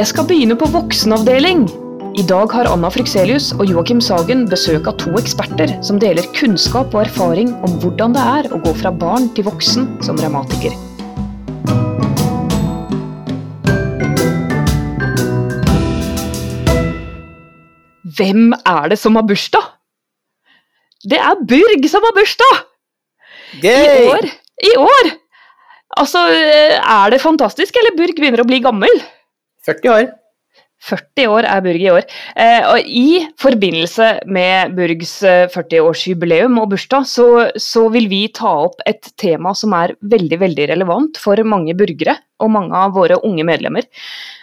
Jeg skal begynne på voksenavdeling. I dag har Anna Frykselius og Joakim Sagen besøk av to eksperter som deler kunnskap og erfaring om hvordan det er å gå fra barn til voksen som revmatiker. Hvem er det som har bursdag? Det er Burg som har bursdag! I år! I år! Altså, er det fantastisk, eller Burg begynner å bli gammel? 40 år. 40 år er Burg i år. Eh, og I forbindelse med Burgs eh, 40-årsjubileum og bursdag, så, så vil vi ta opp et tema som er veldig veldig relevant for mange burgere og mange av våre unge medlemmer.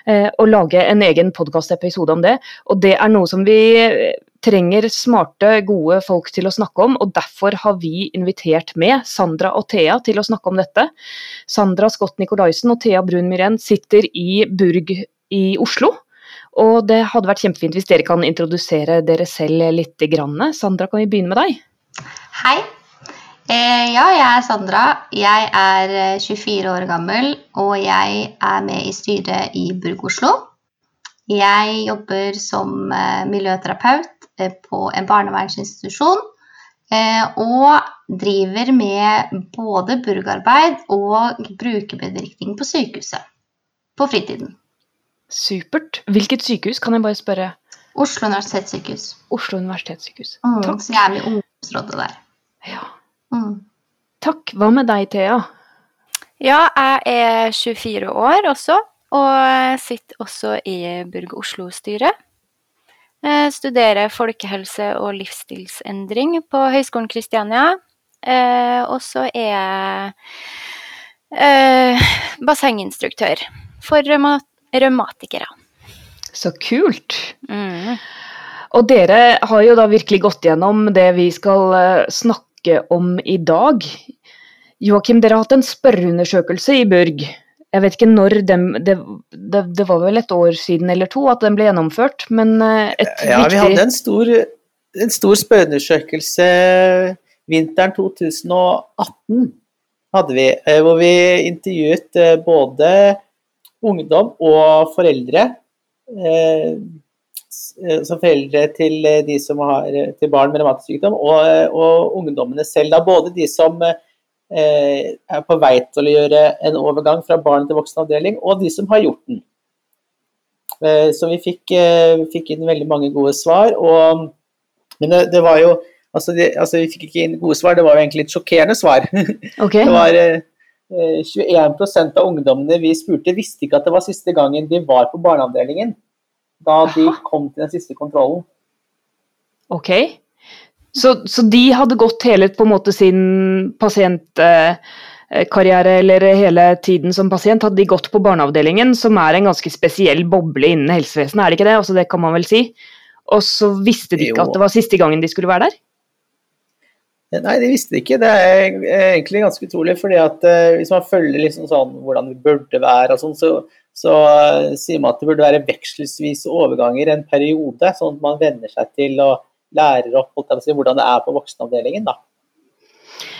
Eh, og lage en egen podkastepisode om det. Og det er noe som vi eh, trenger smarte, gode folk til å snakke om, og derfor har vi invitert med Sandra og Thea til å snakke om dette. Sandra Scott Nicolaisen og Thea Brun Myhren sitter i Burg i Oslo. Og det hadde vært kjempefint hvis dere kan introdusere dere selv litt. Grann. Sandra, kan vi begynne med deg? Hei. Eh, ja, jeg er Sandra. Jeg er eh, 24 år gammel, og jeg er med i styret i Burg Oslo. Jeg jobber som eh, miljøterapeut eh, på en barnevernsinstitusjon. Eh, og driver med både burgarbeid og brukermedvirkning på sykehuset. På fritiden. Supert. Hvilket sykehus, kan jeg bare spørre? Oslo universitetssykehus. Oslo universitetssykehus. Mm, Takk. så jeg er med i ungdomsrådet der. Ja. Mm. Takk. Hva med deg, Thea? Ja, jeg er 24 år også, og sitter også i Burg Oslo-styret. Studerer folkehelse og livsstilsendring på Høgskolen Kristiania. Eh, og så er jeg eh, bassenginstruktør for revmatikere. Så kult. Mm. Og dere har jo da virkelig gått gjennom det vi skal eh, snakke om i dag. Joakim, dere har hatt en spørreundersøkelse i Burg. Jeg vet ikke når dem, det, det, det var vel et år siden eller to at den ble gjennomført, men eh, et Ja, vi hadde en stor, en stor spørreundersøkelse vinteren 2018, hadde vi, eh, hvor vi intervjuet både ungdom og foreldre. eh, eh, Som foreldre til eh, de som har til barn med revmatisk sykdom, og, og ungdommene selv. Da, både de som eh, er på vei til å gjøre en overgang fra barn til voksenavdeling, og de som har gjort den. Eh, Så vi fikk, eh, fikk inn veldig mange gode svar. Og, men det, det var jo altså, det, altså Vi fikk ikke inn gode svar, det var jo egentlig litt sjokkerende svar. Okay. Det var 21 av ungdommene vi spurte, visste ikke at det var siste gangen de var på barneavdelingen. Da de kom til den siste kontrollen. ok. Så, så de hadde gått hele på en måte sin pasientkarriere, eller hele tiden som pasient, hadde de gått på barneavdelingen, som er en ganske spesiell boble innen helsevesenet, er det ikke det? Altså, det kan man vel si? Og så visste de ikke Jo. at det var siste gangen de skulle være der? Eh, Nei, de visste det ikke. Det er eh, egentlig ganske utrolig. fordi at eh, Hvis man følger liksom sånn hvordan det burde være, sånn, så, så uh, sier man at det burde være vekselvise overganger en periode, sånn at man venner seg til og lærer opp si, hvordan det er på voksenavdelingen. da.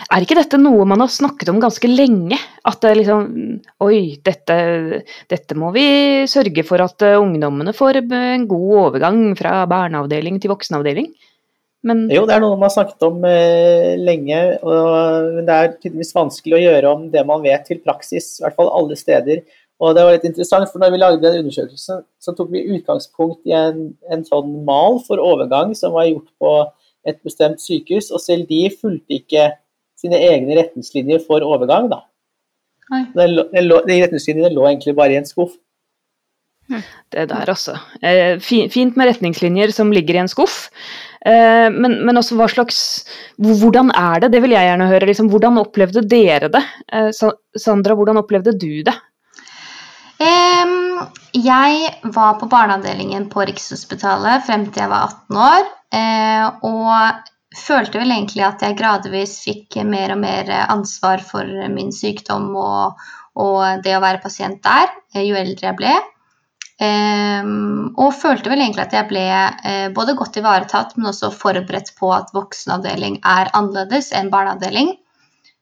Er ikke dette noe man har snakket om ganske lenge? At det liksom Oi, dette, dette må vi sørge for at ungdommene får en god overgang fra barneavdeling til voksenavdeling. Men Jo, det er noe man har snakket om eh, lenge, og, men det er tydeligvis vanskelig å gjøre om det man vet til praksis, i hvert fall alle steder. Og det var litt interessant, for når vi lagde den undersøkelsen, så tok vi utgangspunkt i en, en sånn mal for overgang som var gjort på et bestemt sykehus, og selv de fulgte ikke sine egne retningslinjer for overgang, da. Lå, lå, de retningslinjene lå egentlig bare i en skuff. det der, altså. Eh, Fint med retningslinjer som ligger i en skuff. Eh, Men, men også hva slags Hvordan er det? Det vil jeg gjerne høre. Liksom, hvordan opplevde dere det? Eh, Sandra, hvordan opplevde du det? Jeg var på barneavdelingen på Rikshospitalet frem til jeg var 18 år. eh, og følte vel egentlig at jeg gradvis fikk mer og mer ansvar for min sykdom og, og det å være pasient der, jo eldre jeg ble. Em, og følte vel egentlig at jeg ble eh, både godt ivaretatt, men også forberedt på at voksenavdeling er annerledes enn barneavdeling.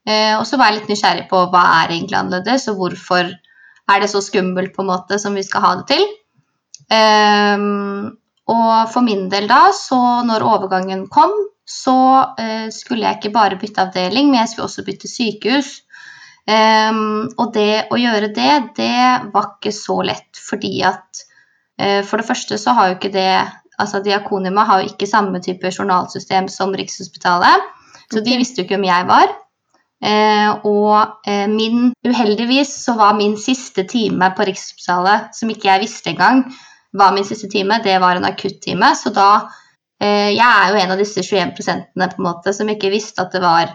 Eh, og så var jeg litt nysgjerrig på hva er egentlig annerledes, og hvorfor er det så skummelt på en måte som vi skal ha det til. Ehm, og for min del da, så når overgangen kom, så eh, skulle jeg ikke bare bytte avdeling, men jeg skulle også bytte sykehus. Ehm, og det å gjøre det, det var ikke så lett, fordi at uh, For det første så har jo ikke det altså Diakonima har jo ikke samme type journalsystem som Rikshospitalet, så de visste jo ikke hvem jeg var. Uh, og uh, min, uheldigvis så var min siste time på Rikshospitalet, som ikke jeg visste engang var min siste time, det var en akuttime. Så da Jeg er jo en av disse 21 prosentene på en måte som ikke visste at det var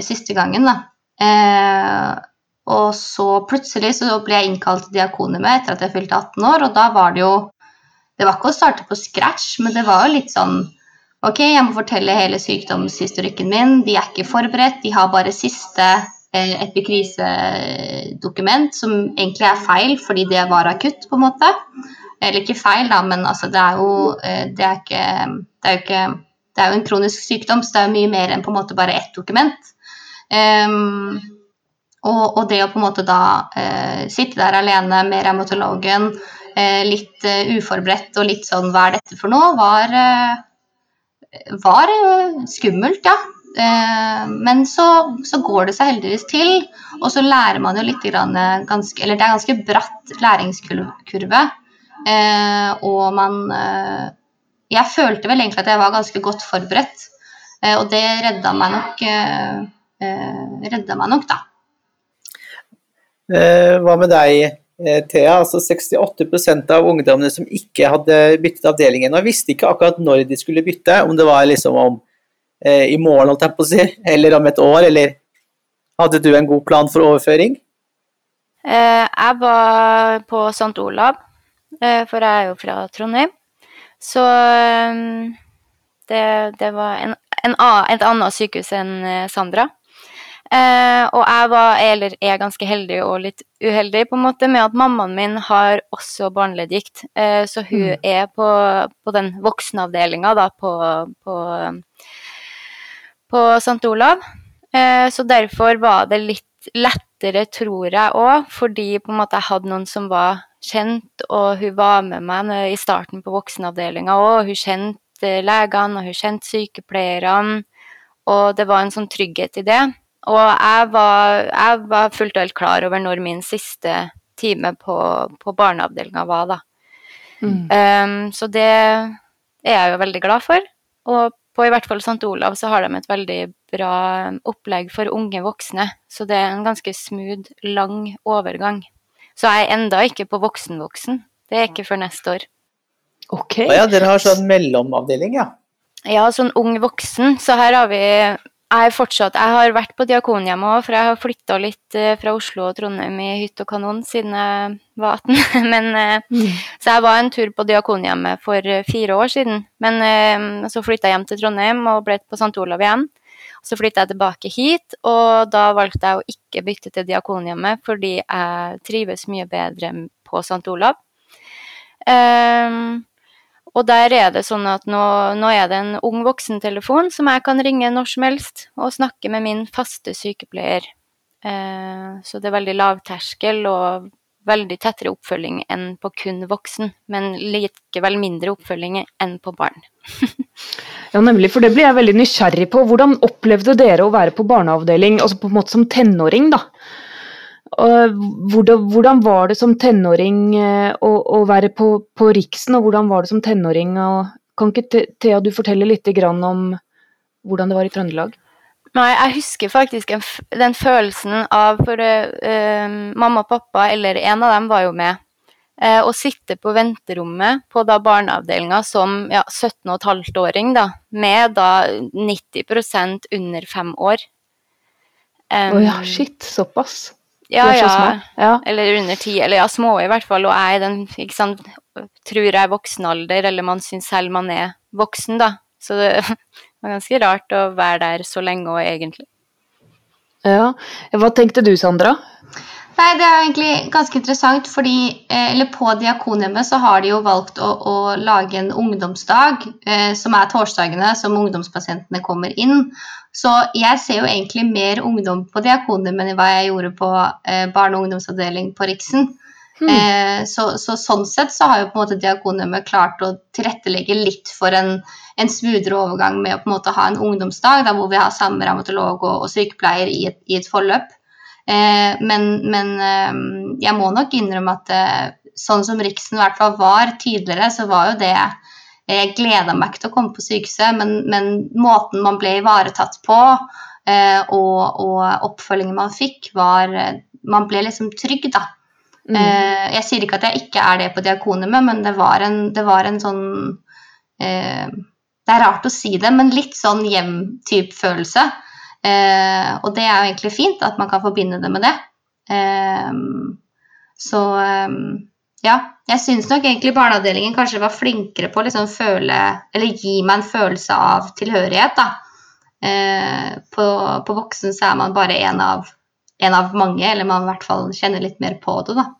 siste gangen, da. Eh, og så plutselig så ble jeg innkalt til Diakonhjemmet etter at jeg fylte 18 år, og da var det jo Det var ikke å starte på scratch, men det var jo litt sånn Ok, jeg må fortelle hele sykdomshistorikken min. De er ikke forberedt. De har bare siste eh, epikrisedokument, som egentlig er feil fordi det var akutt, på en måte. Eller ikke feil, da, men altså, det er jo eh, det er ikke, det er jo ikke Det er jo en kronisk sykdom, så det er jo mye mer enn på en måte bare ett dokument. Ehm, og, og det å på en måte da uh, sitte der alene med revmatologen, uh, litt uh, uforberedt og litt sånn hva er dette for noe, var, var skummelt, ja. Men så, så går det seg heldigvis til, og så lærer man jo litt grann, ganske, Eller det er ganske bratt læringskurve. Og man Jeg følte vel egentlig at jeg var ganske godt forberedt, og det redda meg nok. Eh, redda meg nok, da. Eh, Hva med deg, eh, Thea? Altså 68% av ungdommene som ikke hadde byttet avdeling ennå, visste ikke akkurat når de skulle bytte, om det var liksom om eh, i morgen, holdt jeg på å si, eller om et år, eller hadde du en god plan for overføring? Eh, jeg var på St. Olav, eh, for jeg er jo fra Trondheim. Så eh, det, det var en, en, et annet sykehus enn Sandra. Eh, og jeg var, eller er ganske heldig og litt uheldig på en måte med at mammaen min har også barneleddgikt. Eh, så hun Mm. er på, på den voksenavdelinga da på, på, på St. Olav. Eh, så derfor var det litt lettere, tror jeg òg, fordi på en måte jeg hadde noen som var kjent, og hun var med meg i starten på voksenavdelinga òg. Hun kjente legene, og hun kjente sykepleierne, og det var en sånn trygghet i det. Og jeg var, jeg var fullt og helt klar over når min siste time på, på barneavdelinga var, da. Mm. Um, så det er jeg jo veldig glad for. Og på i hvert fall St. Olav så har de et veldig bra um, opplegg for unge voksne. Så det er en ganske smooth, lang overgang. Så jeg er enda ikke på voksen-voksen. Det er ikke før neste år. Ok. Å ja, dere har sånn mellomavdeling, ja. Ja, sånn ung voksen. Så her har vi Jeg fortsatt Jeg har vært på Diakonhjemmet òg, for jeg har flytta litt eh, fra Oslo og Trondheim i hytt og kanon siden jeg var 18. Men eh, Mm. Så jeg var en tur på Diakonhjemmet for eh, fire år siden. Men så flytta jeg hjem til Trondheim og ble på St. Olav igjen. Så flytta jeg tilbake hit, og da valgte jeg å ikke bytte til Diakonhjemmet fordi jeg trives mye bedre på St. Olav. Ehm, og der er det sånn at nå, nå er det en ung voksentelefon som jeg kan ringe når som helst og snakke med min faste sykepleier. Eh, så det er veldig lavterskel og veldig tettere oppfølging enn på kun voksen, men likevel mindre oppfølging enn på barn. Ja, nemlig, for det blir jeg veldig nysgjerrig på. Hvordan opplevde dere å være på barneavdeling, altså på en måte som tenåring, da? Og Hvordan, hvordan var det som tenåring eh, å, å være på, på Riksen, og hvordan var det som tenåring å Kan ikke Thea du fortelle litt grann om hvordan det var i Trøndelag? Nei, jeg husker faktisk en, den følelsen av For eh, mamma og pappa, eller en av dem, var jo med. Eh, å sitte på venterommet på da barneavdelinga som ja, 17,5-åring, da, med da 90% under fem år. Å Um, ja, shit, såpass. Ja, er så ja. Ja. Eller under ti, eller ja, små i hvert fall. Og jeg er den, ikke sant, tror jeg er voksen alder, eller man syns selv man er voksen, da. Så det var ganske rart å være der så lenge og egentlig. ja. Hva tenkte du, Sandra? Nei, det er jo egentlig ganske interessant, fordi eh, eller på Diakonhjemmet så har de jo valgt å, å lage en ungdomsdag, eh, som er torsdagene som ungdomspasientene kommer inn. Så jeg ser jo egentlig mer ungdom på Diakonhjemmet enn hva jeg gjorde på eh, barne- og ungdomsavdeling på Riksen. Mm. Eh, så, så, sånn sett så har jo på en måte Diakonhjemmet klart å tilrettelegge litt for en, en smoothere overgang med å på en måte ha en ungdomsdag da, hvor vi har samme revmatolog og, og sykepleier i et, i et forløp. Eh, men, men eh, jeg må nok innrømme at eh, sånn som Riksen i hvert fall var tidligere, så var jo det Jeg gleda meg ikke til å komme på sykehuset, men, men måten man ble ivaretatt på eh, og, og oppfølgingen man fikk, var Man ble liksom trygg, da. Mm. Eh, jeg sier ikke at jeg ikke er det på Diakonhjemmet, men det var en, det var en sånn eh, Det er rart å si det, men litt sånn hjem-type følelse. Eh, og det er jo egentlig fint at man kan forbinde det med det. Eh, så eh, ja, jeg syns nok egentlig barneavdelingen kanskje var flinkere på å liksom føle Eller gi meg en følelse av tilhørighet, da. Eh, på, på voksen så er man bare en av en av mange, eller man i hvert fall kjenner litt mer på det, da.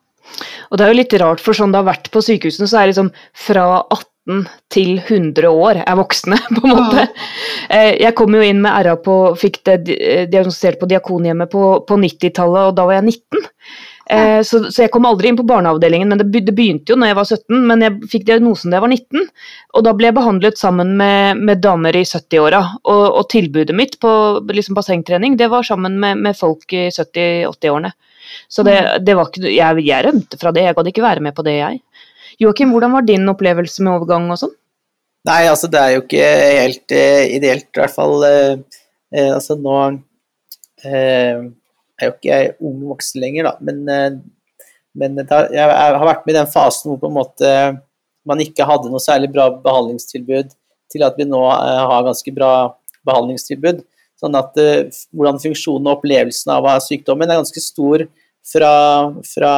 Og det er jo litt rart, for sånn det har vært på sykehusene, så er det liksom fra 18 til 100 år er voksne, på en måte. Mm. Jeg kom jo inn med RA på Fikk det diagnostisert på Diakonhjemmet på, på 90-tallet, og da var jeg 19. Eh, så, så, jeg kom aldri inn på barneavdelingen, men det, det, begynte jo når jeg var 17. Men jeg fikk diagnosen da jeg var 19, og da ble jeg behandlet sammen med, med damer i 70-åra. Og, og, tilbudet mitt på liksom bassengtrening, det var sammen med, med folk i 70-80-årene. Så det, mm. det, var ikke jeg, jeg rømte fra det, jeg gadd ikke være med på det, jeg. Joakim, hvordan var din opplevelse med overgang og sånn? Nei, altså det er jo ikke helt uh, ideelt, i hvert fall. Uh, uh, altså nå er jo ikke ung voksen lenger, da, men, eh, men jeg, har vært med i den fasen hvor på en måte man ikke hadde noe særlig bra behandlingstilbud, til at vi nå eh, har ganske bra behandlingstilbud. Sånn at hvordan funksjonen og opplevelsen av sykdommen er ganske stor fra, fra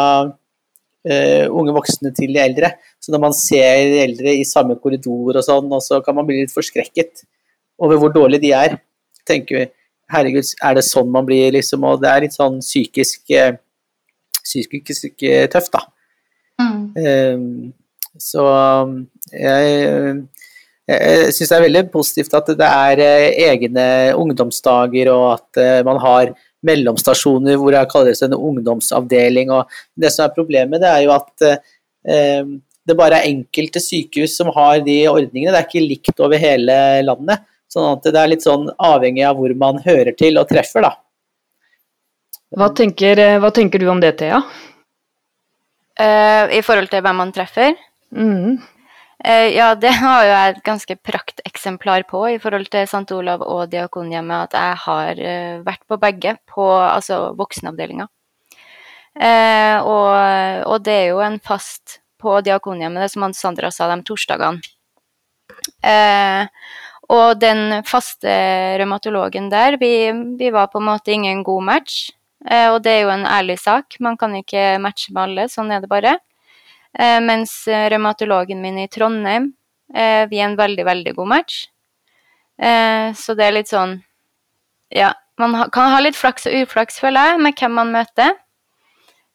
uh, unge voksne til de eldre. Så når man ser de eldre i samme korridor og sånn, og så kan man bli litt forskrekket over hvor dårlige de er. tenker vi Herregud, er det sånn man blir, liksom? Og det er litt sånn psykisk eh, psykisk tøft, da. Mm. Um, så jeg, jeg syns det er veldig positivt at det er eh, egne ungdomsdager, og at man har mellomstasjoner hvor det en ungdomsavdeling. og Det som er problemet, det er jo at uh, det bare er enkelte sykehus som har de ordningene. Det er ikke likt over hele landet. Sånn at det er litt sånn avhengig av hvor man hører til og treffer, da. Hva tenker, eh, hva tenker du om det, Thea? Uh, I forhold til hvem man treffer? Mm. Uh, ja, det har jo jeg et ganske prakteksemplar på i forhold til St. Olav og Diakonhjemmet, at jeg har uh, vært på begge, på altså voksenavdelinga. Og, og, det er jo en fast på Diakonhjemmet, det som Sandra sa, de torsdagene. Og den faste revmatologen der, vi, vi, var på en måte ingen god match. Eh, og det er jo en ærlig sak, man kan ikke matche med alle, sånn er det bare. Eh, mens revmatologen min i Trondheim, eh, vi er en veldig, veldig god match. Så det er litt sånn Ja, man kan ha litt flaks og uflaks, føler jeg, med hvem man møter.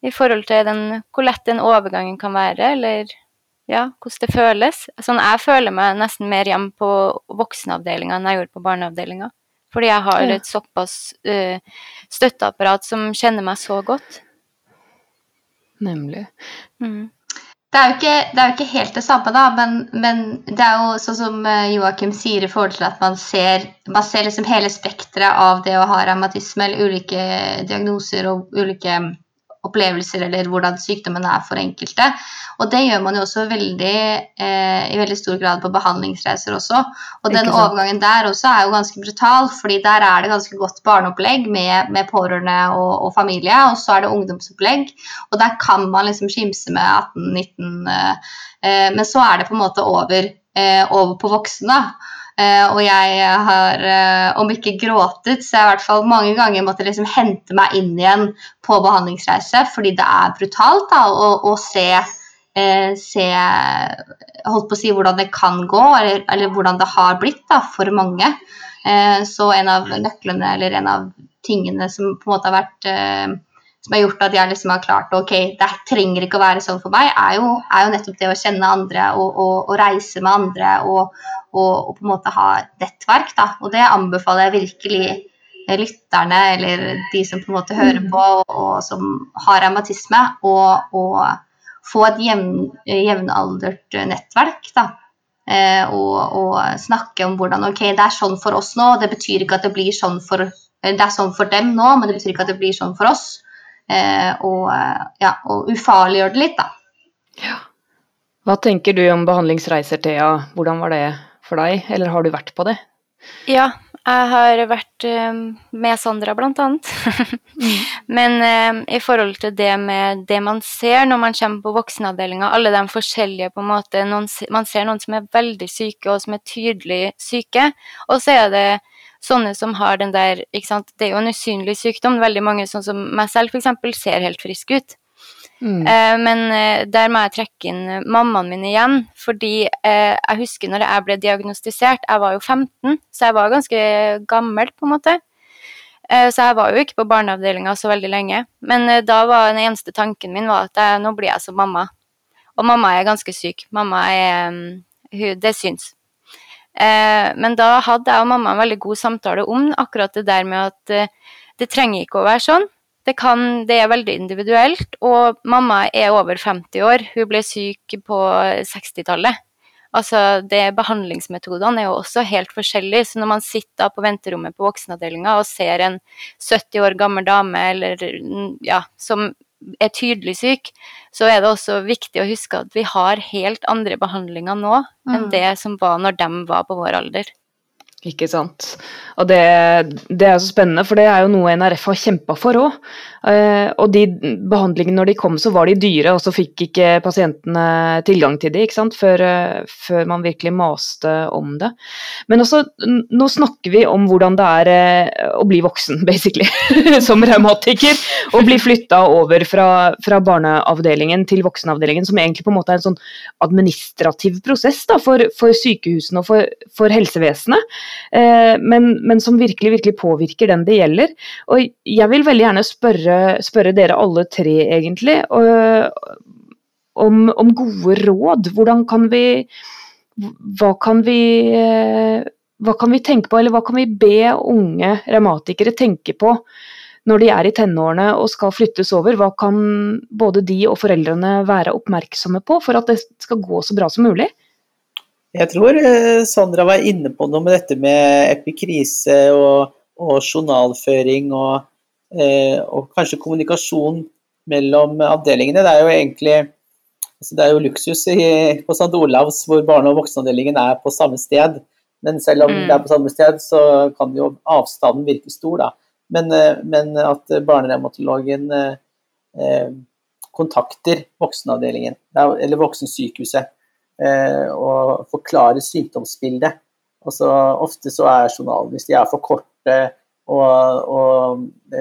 I forhold til den, hvor lett den overgangen kan være, eller ja, hvordan det føles. Sånn, jeg føler meg nesten mer hjemme på voksenavdelinga enn jeg gjorde på barneavdelinga. Fordi jeg har et såpass uh, støtteapparat som kjenner meg så godt. Nemlig. Mm. Det er, ikke, det er, jo ikke, helt det samme, da, men, men, det er jo sånn som eh, Joakim sier, i forhold til at man ser, man ser liksom hele spekteret av det å ha revmatisme, eller ulike diagnoser og ulike opplevelser eller hvordan sykdommen er for enkelte. Og det gjør man jo også veldig, eh, i veldig stor grad på behandlingsreiser også. Og den overgangen der også er jo ganske brutal, fordi der er det ganske godt barneopplegg med, med pårørende og, og, familie, og så er det ungdomsopplegg. Og der kan man liksom skimse med 18-19, eh, eh, men så er det på en måte over, eh, over på voksne. Uh, og jeg har, uh, om ikke gråtet, så jeg i hvert fall mange ganger måtte liksom hente meg inn igjen på behandlingsreise, fordi det er brutalt da, å, å se, uh, se holdt på å si hvordan det kan gå, eller, eller hvordan det har blitt da, for mange. så en av nøklene, eller en av tingene som på en måte har vært som har gjort at jeg liksom har klart ok, det trenger ikke å være sånn for meg, er jo, er jo nettopp det å kjenne andre og, og, og reise med andre og, og, på en måte ha nettverk. Da. Og det anbefaler jeg virkelig lytterne eller de som på en måte hører mm. på og, som har revmatisme, å få et jevn, jevnaldert nettverk. da, og, og, snakke om hvordan ok, det er sånn for oss nå, det betyr ikke at det blir sånn for det er sånn for dem nå, men det betyr ikke at det blir sånn for oss. Og, ja, og ufarliggjøre det litt, da. Ja. Hva tenker du om behandlingsreiser, Thea? Hvordan var det for deg, eller har du vært på det? Ja, jeg har vært um, med Sandra, blant annet. mm. Men eh, i forhold til det med det man ser når man kommer på voksenavdelinga, alle de forskjellige på en måte noen, Man ser noen som er veldig syke, og som er tydelig syke. Og så er det sånne som har den der ikke sant? Det er jo en usynlig sykdom. Veldig mange, sånn som meg selv, f.eks., ser helt friske ut. Mm. Eh, men eh, der må jeg trekke inn eh, mammaen min igjen, fordi jeg husker når jeg ble diagnostisert, jeg var jo 15, så jeg var ganske gammel, på en måte. Så jeg var jo ikke på barneavdelinga så veldig lenge. Men da var den eneste tanken min var at jeg, nå blir jeg som mamma. Og mamma er ganske syk. Mamma er hun, Det syns. Men da hadde jeg og mamma en veldig god samtale om akkurat det der med at det trenger ikke å være sånn. Det, kan, det er veldig individuelt, og mamma er over 50 år. Hun ble syk på 60-tallet. Altså, Behandlingsmetodene er jo også helt forskjellige. Så når man sitter på venterommet på voksenavdelinga og ser en 70 år gammel dame eller, ja, som er tydelig syk, så er det også viktig å huske at vi har helt andre behandlinger nå mm. enn det som var når de var på vår alder. Ikke sant. Og det, det, er så spennende, for det er jo noe NRF har kjempa for òg. Uh, og de behandlingene når de kom, så var de dyre, og så fikk ikke pasientene tilgang til de, ikke sant, før, uh, før man virkelig maste om det. Men også, nå snakker vi om hvordan det er uh, å bli voksen, basically, som revmatiker. Og bli flytta over fra, fra, barneavdelingen til voksenavdelingen, som egentlig på en måte er en sånn administrativ prosess da, for, for sykehusene og for, for helsevesenet. Men, men, som virkelig, virkelig påvirker den det gjelder. Og jeg vil veldig gjerne spørre spørre, spørre dere alle tre, egentlig, om, om, gode råd. Hvordan kan vi Hva kan vi hva kan vi tenke på, eller hva kan vi be unge revmatikere tenke på når de er i tenårene og skal flyttes over? Hva kan både de og foreldrene være oppmerksomme på for at det skal gå så bra som mulig? Jeg tror eh, Sandra var inne på noe med dette med epikrise og, og journalføring og og kanskje kommunikasjon mellom avdelingene. Det er jo egentlig altså det er jo luksus i, på St. Olavs hvor barne- og voksenavdelingen er på samme sted. Men selv om mm. det er på samme sted, så kan jo avstanden virke stor, da. Men, eh, men at barnerevmatologen eh, kontakter voksenavdelingen, eller voksensykehuset, eh, og forklarer sykdomsbildet. Altså, ofte så er journalen, hvis de er for korte og, og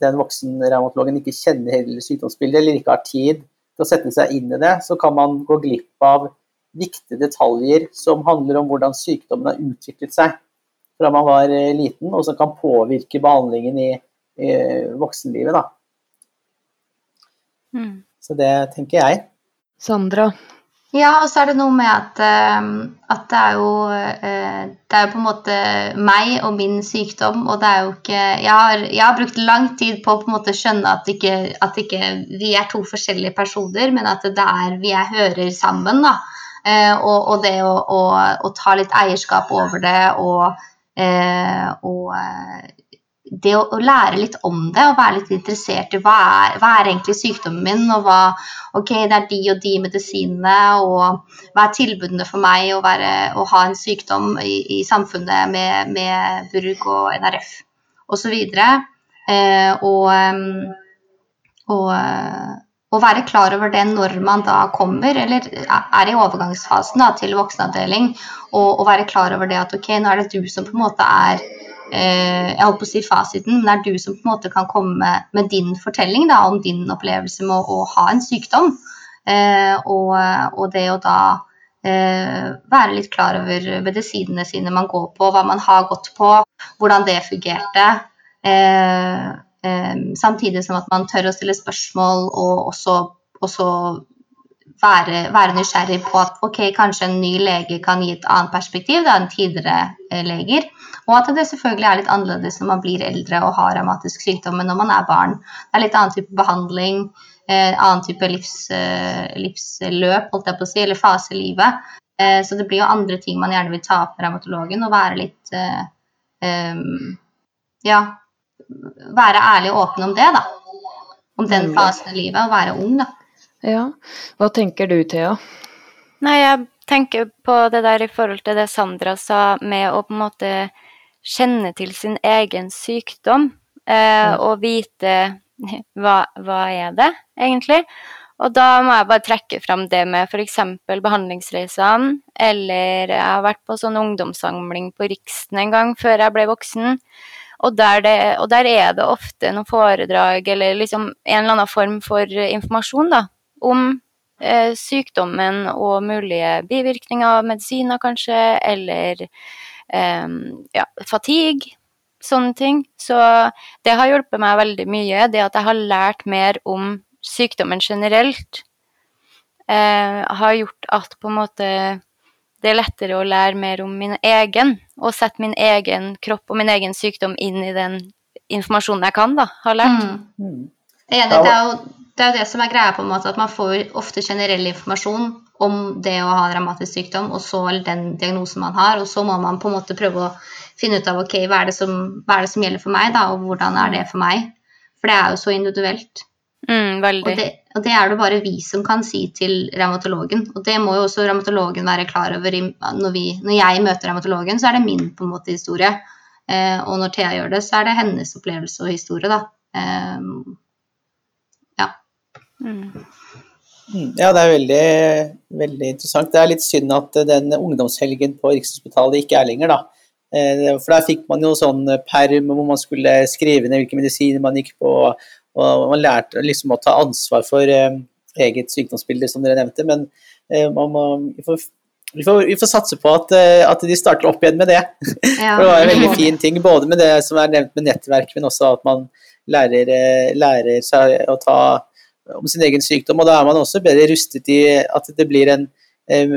den voksenrevmatologen ikke kjenner hele sykdomsbildet eller ikke har tid til å sette seg inn i det, så kan man gå glipp av viktige detaljer som handler om hvordan sykdommen har utviklet seg fra man var eh, liten, og som kan påvirke behandlingen i, i voksenlivet. Da. Mm. Så det tenker jeg. Sandra, ja, og så er det noe med at, ehm, at det, er jo, eh, det er jo på en måte meg og min sykdom, og det er jo ikke Jeg har, jeg har brukt lang tid på å på en måte skjønne at ikke, at ikke vi er to forskjellige personer, men at det er vi er hører sammen. da. Eh, og, og det å, å, å, ta litt eierskap over det og, eh, og det å, å, lære litt om det og være litt interessert i hva er, hva er egentlig sykdommen min, og hva Ok, det er de og de medisinene, og hva er tilbudene for meg å, være, å ha en sykdom i, i samfunnet med, med Burg og NRF osv. Eh, og, og, og være klar over det når man da kommer, eller er i overgangsfasen da, til voksenavdeling, og, og være klar over det at ok, nå er det du som på en måte er eh, jeg holdt på å si fasiten, men det er du som på en måte kan komme med din fortelling da, om din opplevelse med å, å ha en sykdom. Eh, og, og, det å da eh, være litt klar over medisinene sine man går på, hva man har gått på, hvordan det fungerte. Eh, eh, samtidig som at man tør å stille spørsmål og også, også være, være, nysgjerrig på at ok, kanskje en ny lege kan gi et annet perspektiv da, enn tidligere eh, leger. Og at det selvfølgelig er litt annerledes når man blir eldre og har revmatisk sykdom enn når man er barn. Det er litt annen type behandling. eh, annen type livs, eh, livsløp, holdt jeg på å si, eller fase i livet. Eh, så det blir jo andre ting man gjerne vil ta opp med revmatologen, og være litt eh, eh, Ja, være ærlig og åpen om det, da. Om den fasen i livet, og være ung, da. Ja. Hva tenker du, Thea? Nei, jeg tenker på det der i forhold til det Sandra sa, med å på en måte kjenne til sin egen sykdom, eh, og vite hva, hva er det egentlig. Og da må jeg bare trekke fram det med f.eks. behandlingsreisene, eller jeg har vært på sånn ungdomssamling på Riksen en gang før jeg ble voksen. Og der, det, og der er det ofte noen foredrag eller liksom en eller annen form for informasjon da, om eh, sykdommen og mulige bivirkninger av medisiner, kanskje, eller ja, fatigue. Sånne ting. Så det har hjulpet meg veldig mye, det at jeg har lært mer om sykdommen generelt. Eh, har gjort at på en måte det er lettere å lære mer om min egen, og sette min egen kropp og min egen sykdom inn i den informasjonen jeg kan da, har lært. Mm. Mm. Enig, det, er jo, det er jo det som er greia, på en måte, at man får ofte generell informasjon om det å ha en revmatisk sykdom, og så den diagnosen man har, og så må man på en måte prøve å finne ut av ok, hva er det som, er det som gjelder for meg, da, og hvordan er det for meg? For det er jo så individuelt. Mm. Og det, og det er det bare vi som kan si til revmatologen. Og det må jo også revmatologen være klar over. i- Når, vi, når jeg møter revmatologen, så er det min på en måte historie. Eh, og når Thea gjør det, så er det hennes opplevelse og historie, da. Eh, ja. Mm, Ja, det er veldig, veldig interessant. Det er litt synd at eh, den ungdomshelgen på Rikshospitalet ikke er lenger, da. Eh, For der fikk man jo sånn perm hvor man skulle skrive ned hvilke medisiner man gikk på, og man lærte liksom å ta ansvar for eh, eget sykdomsbilde, som dere nevnte. Men eh, man må, vi, får, vi, får, vi får satse på at, eh, at de starter opp igjen med det. ja. For det var en veldig fin ting, både med det som er nevnt med nettverk, men også at man lærer, eh, lærer seg å ta om sin egen sykdom. Og da er man også bedre rustet i at det blir en, eh,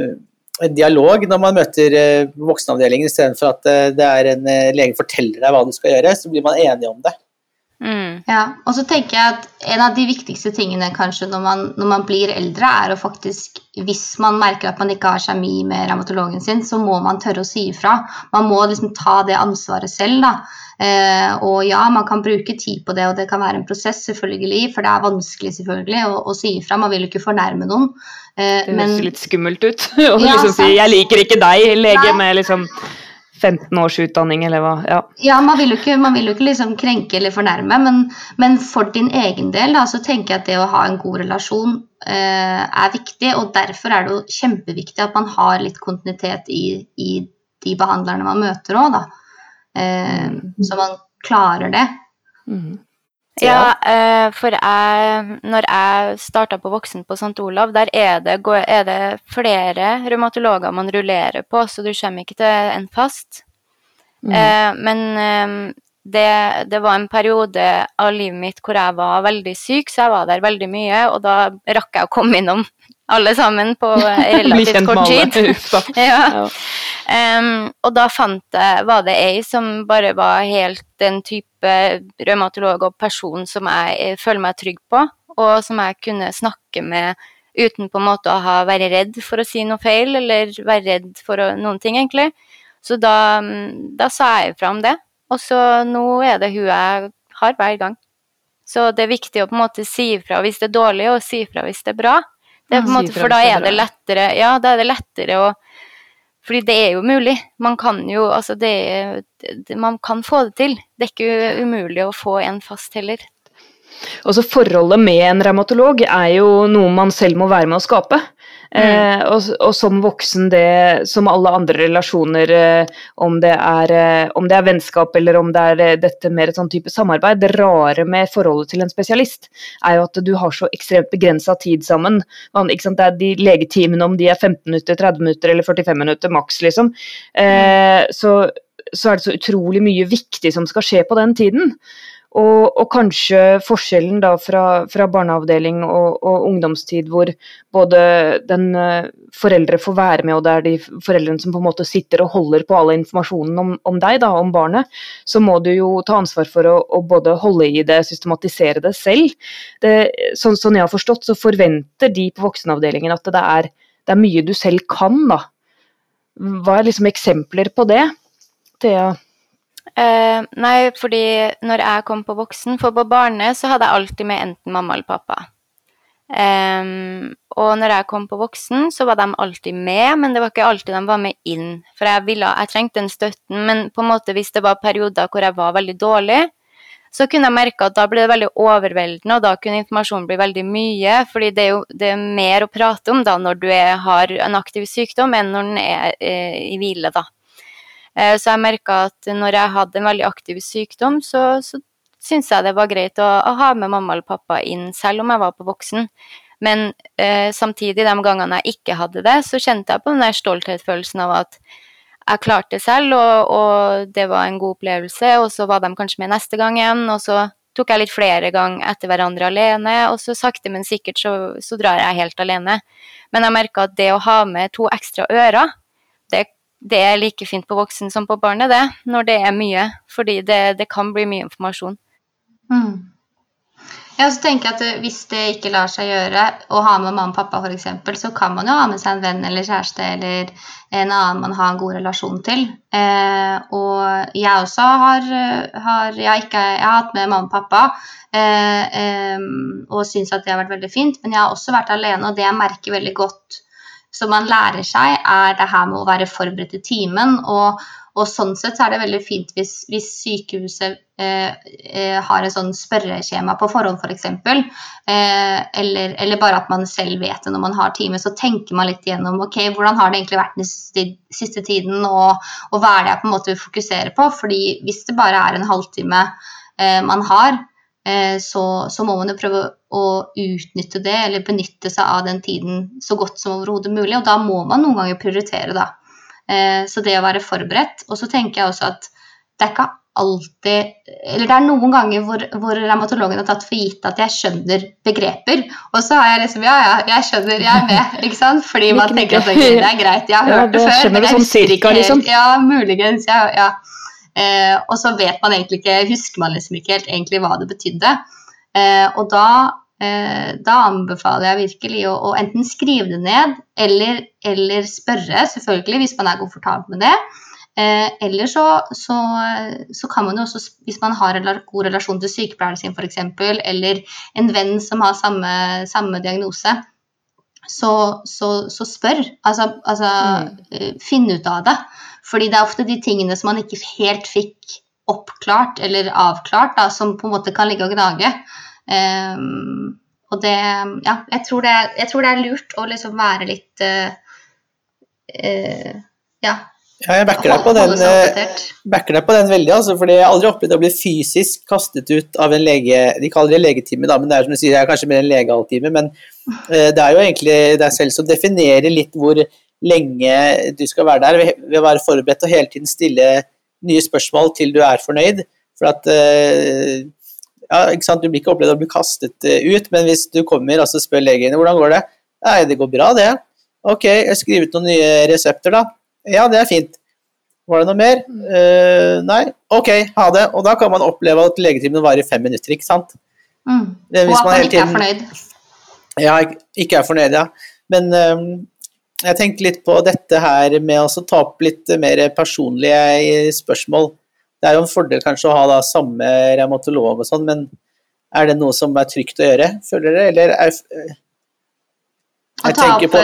en dialog når man møter eh, voksenavdelingen, istedenfor at eh, det er en lege forteller deg hva du skal gjøre, så blir man enige om det. Mm. Ja, og så tenker jeg at en av de viktigste tingene kanskje når man, når man blir eldre, er å faktisk, hvis man merker at man ikke har kjemi med revmatologen sin, så må man tørre å si ifra. Man må liksom ta det ansvaret selv, da. Eh, og ja, man kan bruke tid på det, og det kan være en prosess, selvfølgelig, for det er vanskelig selvfølgelig å, å si ifra. Man vil jo ikke fornærme noen. Eh, Det men litt skummelt ut. Å Ja, liksom si 'jeg liker ikke deg', lege Nei. med liksom 15 års utdanning, eller hva. Ja. Ja, man vil jo ikke, man vil jo ikke liksom krenke eller fornærme, men, men for din egen del da, så tenker jeg at det å ha en god relasjon eh, er viktig. Og derfor er det jo kjempeviktig at man har litt kontinuitet i, i de behandlerne man møter òg, da. Eh, så man klarer det. Mhm. Ja, eh, for jeg, når jeg starta på voksen på St. Olav, der er det, er det flere revmatologer man rullerer på, så du kommer ikke til en fast. Mhm. Eh, men eh, det, det var en periode av livet mitt hvor jeg var veldig syk, så jeg var der veldig mye, og da rakk jeg å komme innom alle sammen på relativt kort tid. Ja. Em, og da fant jeg, var det ei som bare var helt den type revmatolog og person som jeg eh, føler meg trygg på, og som jeg kunne snakke med uten på en måte å ha være redd for å si noe feil, eller være redd for å, noen ting, egentlig. Så da, mm, da sa jeg ifra om det. Og så nå er det hun jeg har hver gang. Så det er viktig å på en måte si ifra hvis det er dårlig, og si ifra hvis det er bra. Det er på en måte, for da er er det lettere Ja, da er det lettere å fordi det er jo mulig. Man kan jo Altså, det er det, Man kan få det til. Det er ikke umulig å få en fast heller. Også Forholdet med en revmatolog er jo noe man selv må være med å skape. Eh, og, og som voksen, det, som alle andre relasjoner, eh, om, det er, eh, om det er vennskap eller om det er eh, dette mer et sånn type samarbeid, det rare med forholdet til en spesialist er jo at du har så ekstremt begrensa tid sammen. Man? Det er de legetimene om de er 15 minutter, 30 minutter eller 45 minutter maks, liksom. Eh, så, så er det så utrolig mye viktig som skal skje på den tiden. Og, og, kanskje forskjellen da fra, fra barneavdeling og, og, ungdomstid, hvor både den uh, foreldre får være med, og det er de foreldrene som på en måte sitter og holder på all informasjonen om, om deg, da, om barnet, så må du jo ta ansvar for å, å både holde i det, systematisere det selv. Det, sånn, sånn jeg har forstått, så forventer de på voksenavdelingen at det er, det er mye du selv kan, da. Hva er liksom eksempler på det? Thea? Uh, nei, fordi når jeg kom på voksen For på barne så hadde jeg alltid med enten mamma eller pappa. Um, og når jeg kom på voksen, så var de alltid med, men det var ikke alltid de var med inn. For jeg, ville, jeg trengte den støtten, men på en måte hvis det var perioder hvor jeg var veldig dårlig, så kunne jeg merke at da ble det veldig overveldende, og da kunne informasjonen bli veldig mye. fordi det er jo det er mer å prate om da når du er, har en aktiv sykdom, enn når den er eh, i hvile, da. Eh, så jeg merka at når jeg hadde en veldig aktiv sykdom, så, så syntes jeg det var greit å, å, ha med mamma eller pappa inn, selv om jeg var på voksen. Men eh, samtidig, de gangene jeg ikke hadde det, så kjente jeg på den der stolthetsfølelsen av at jeg klarte det selv, og, og, det var en god opplevelse. Og så var de kanskje med neste gang igjen, og så tok jeg litt flere ganger etter hverandre alene, og så sakte, men sikkert så, så drar jeg helt alene. Men jeg merka at det å ha med to ekstra ører, det er like fint på voksen som på barnet, det, når det er mye. Fordi det, det kan bli mye informasjon. Mm. Ja, så tenker jeg at eh, Hvis det ikke lar seg gjøre å ha med mamma og pappa, f.eks., så kan man jo ha med seg en venn eller kjæreste eller en annen man har en god relasjon til. Eh, og jeg også har, har, jeg ikke, jeg har hatt med mamma og pappa eh, eh, og syns at det har vært veldig fint, men jeg har også vært alene, og det jeg merker veldig godt som man lærer seg, er det her med å være forberedt i timen. Og, og sånn sett så er det veldig fint hvis, hvis sykehuset eh, eh, har en sånn spørreskjema på forhånd, f.eks. For eksempel, eh, eller, eller, bare at man selv vet det når man har time. Så tenker man litt igjennom ok, hvordan har det egentlig vært den siste, siste tiden, og, og, hva er det jeg på en måte vil fokusere på. fordi hvis det bare er en halvtime eh, man har, så, så, må man jo prøve å utnytte det, eller benytte seg av den tiden så godt som overhodet mulig. Og da må man noen ganger prioritere, da. Eh, så det å være forberedt. Og så tenker jeg også at det er ikke alltid Eller det er noen ganger hvor, hvor revmatologen har tatt for gitt at jeg skjønner begreper. Og så har jeg liksom Ja, ja, jeg skjønner, jeg er med. ikke sant? Fordi man tenker at det er greit. Jeg har hørt det før. men jeg sånn cirka, liksom. Ja, muligens. Ja, ja. Eh, og så vet man egentlig ikke, husker man liksom ikke helt egentlig hva det betydde. Eh, og da, eh, da, anbefaler jeg virkelig å, å, enten skrive det ned eller, eller, spørre, selvfølgelig, hvis man er komfortabel med det. Eh, eller så, så, så, kan man jo også, hvis man har en god relasjon til sykepleieren sin f.eks., eller en venn som har samme, samme diagnose, så, så, spør. Altså, altså mm. Eh, finn ut av det. Fordi det er ofte de tingene som man ikke helt fikk oppklart eller avklart, da, som på en måte kan ligge og gnage. Um, og det Ja, jeg tror det, er, jeg tror det er lurt å liksom være litt uh, uh, Ja. Ja, jeg backer deg på den, eh, backer deg på den veldig, altså, fordi jeg har aldri opplevd å bli fysisk kastet ut av en lege De kaller det legetime, da, men det er som du sier, det er kanskje mer en legehalvtime. Men uh, det er jo egentlig deg selv som definerer litt hvor lenge du skal være der, ved å være forberedt og hele tiden stille nye spørsmål til du er fornøyd. For at eh, ja, ikke sant, Du blir ikke opplevd å bli kastet eh, ut, men hvis du kommer og spør legen hvordan går det Nei, det går bra, det. Ok, jeg har skrevet noen nye resepter, da. Ja, det er fint. Var det noe mer? Uh, nei? Ok, ha det. Og da kan man oppleve at legetimen varer i fem minutter, ikke sant? Mm. Og at man, man ikke er fornøyd. Ja, ikke er fornøyd, ja. Men um, jeg tenkte litt på dette her med å ta opp litt mer personlige spørsmål. Det er jo en fordel kanskje å ha da samme revmatolog og sånn, men er det noe som er trygt å gjøre, føler dere, eller er jeg tenker, på,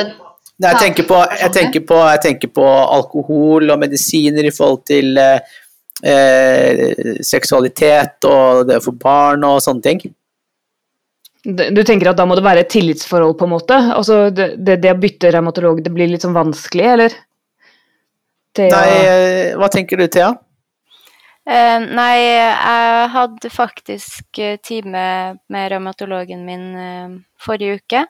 jeg, tenker på, jeg, tenker på, jeg tenker på alkohol og medisiner i forhold til eh, seksualitet og det å få barn og sånne ting. Du tenker at da må det være et tillitsforhold, på en måte? Altså det, det, det å bytte revmatolog, det blir litt sånn vanskelig, eller? Thea? Nei, eh, hva tenker du, Thea? Uh, nei, jeg hadde faktisk eh, time med revmatologen min uh, forrige uke.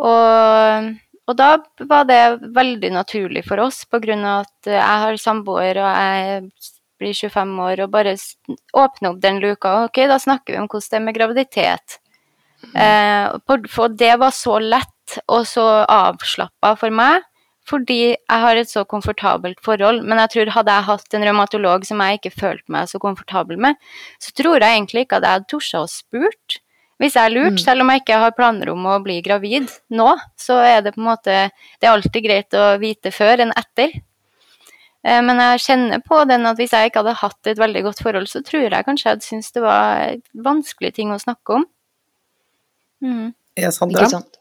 Og, og, da var det veldig naturlig for oss, på grunn av at jeg har samboer og jeg blir 25 år, og bare åpne opp den luka. Ok, da snakker vi om hvordan det er med graviditet. Eh, for det var så lett og så avslappa for meg, fordi jeg har et så komfortabelt forhold. Men jeg tror hadde jeg hatt en revmatolog som jeg ikke følte meg så komfortabel med, så tror jeg egentlig ikke at jeg hadde tort å spurt. Hvis jeg er lurt, mm. selv om jeg ikke har planer om å bli gravid nå, så er det på en måte Det er alltid greit å vite før enn etter. Eh, men jeg kjenner på den at hvis jeg ikke hadde hatt et veldig godt forhold, så tror jeg kanskje jeg hadde syntes det var vanskelige ting å snakke om. Mm. Ja, sant?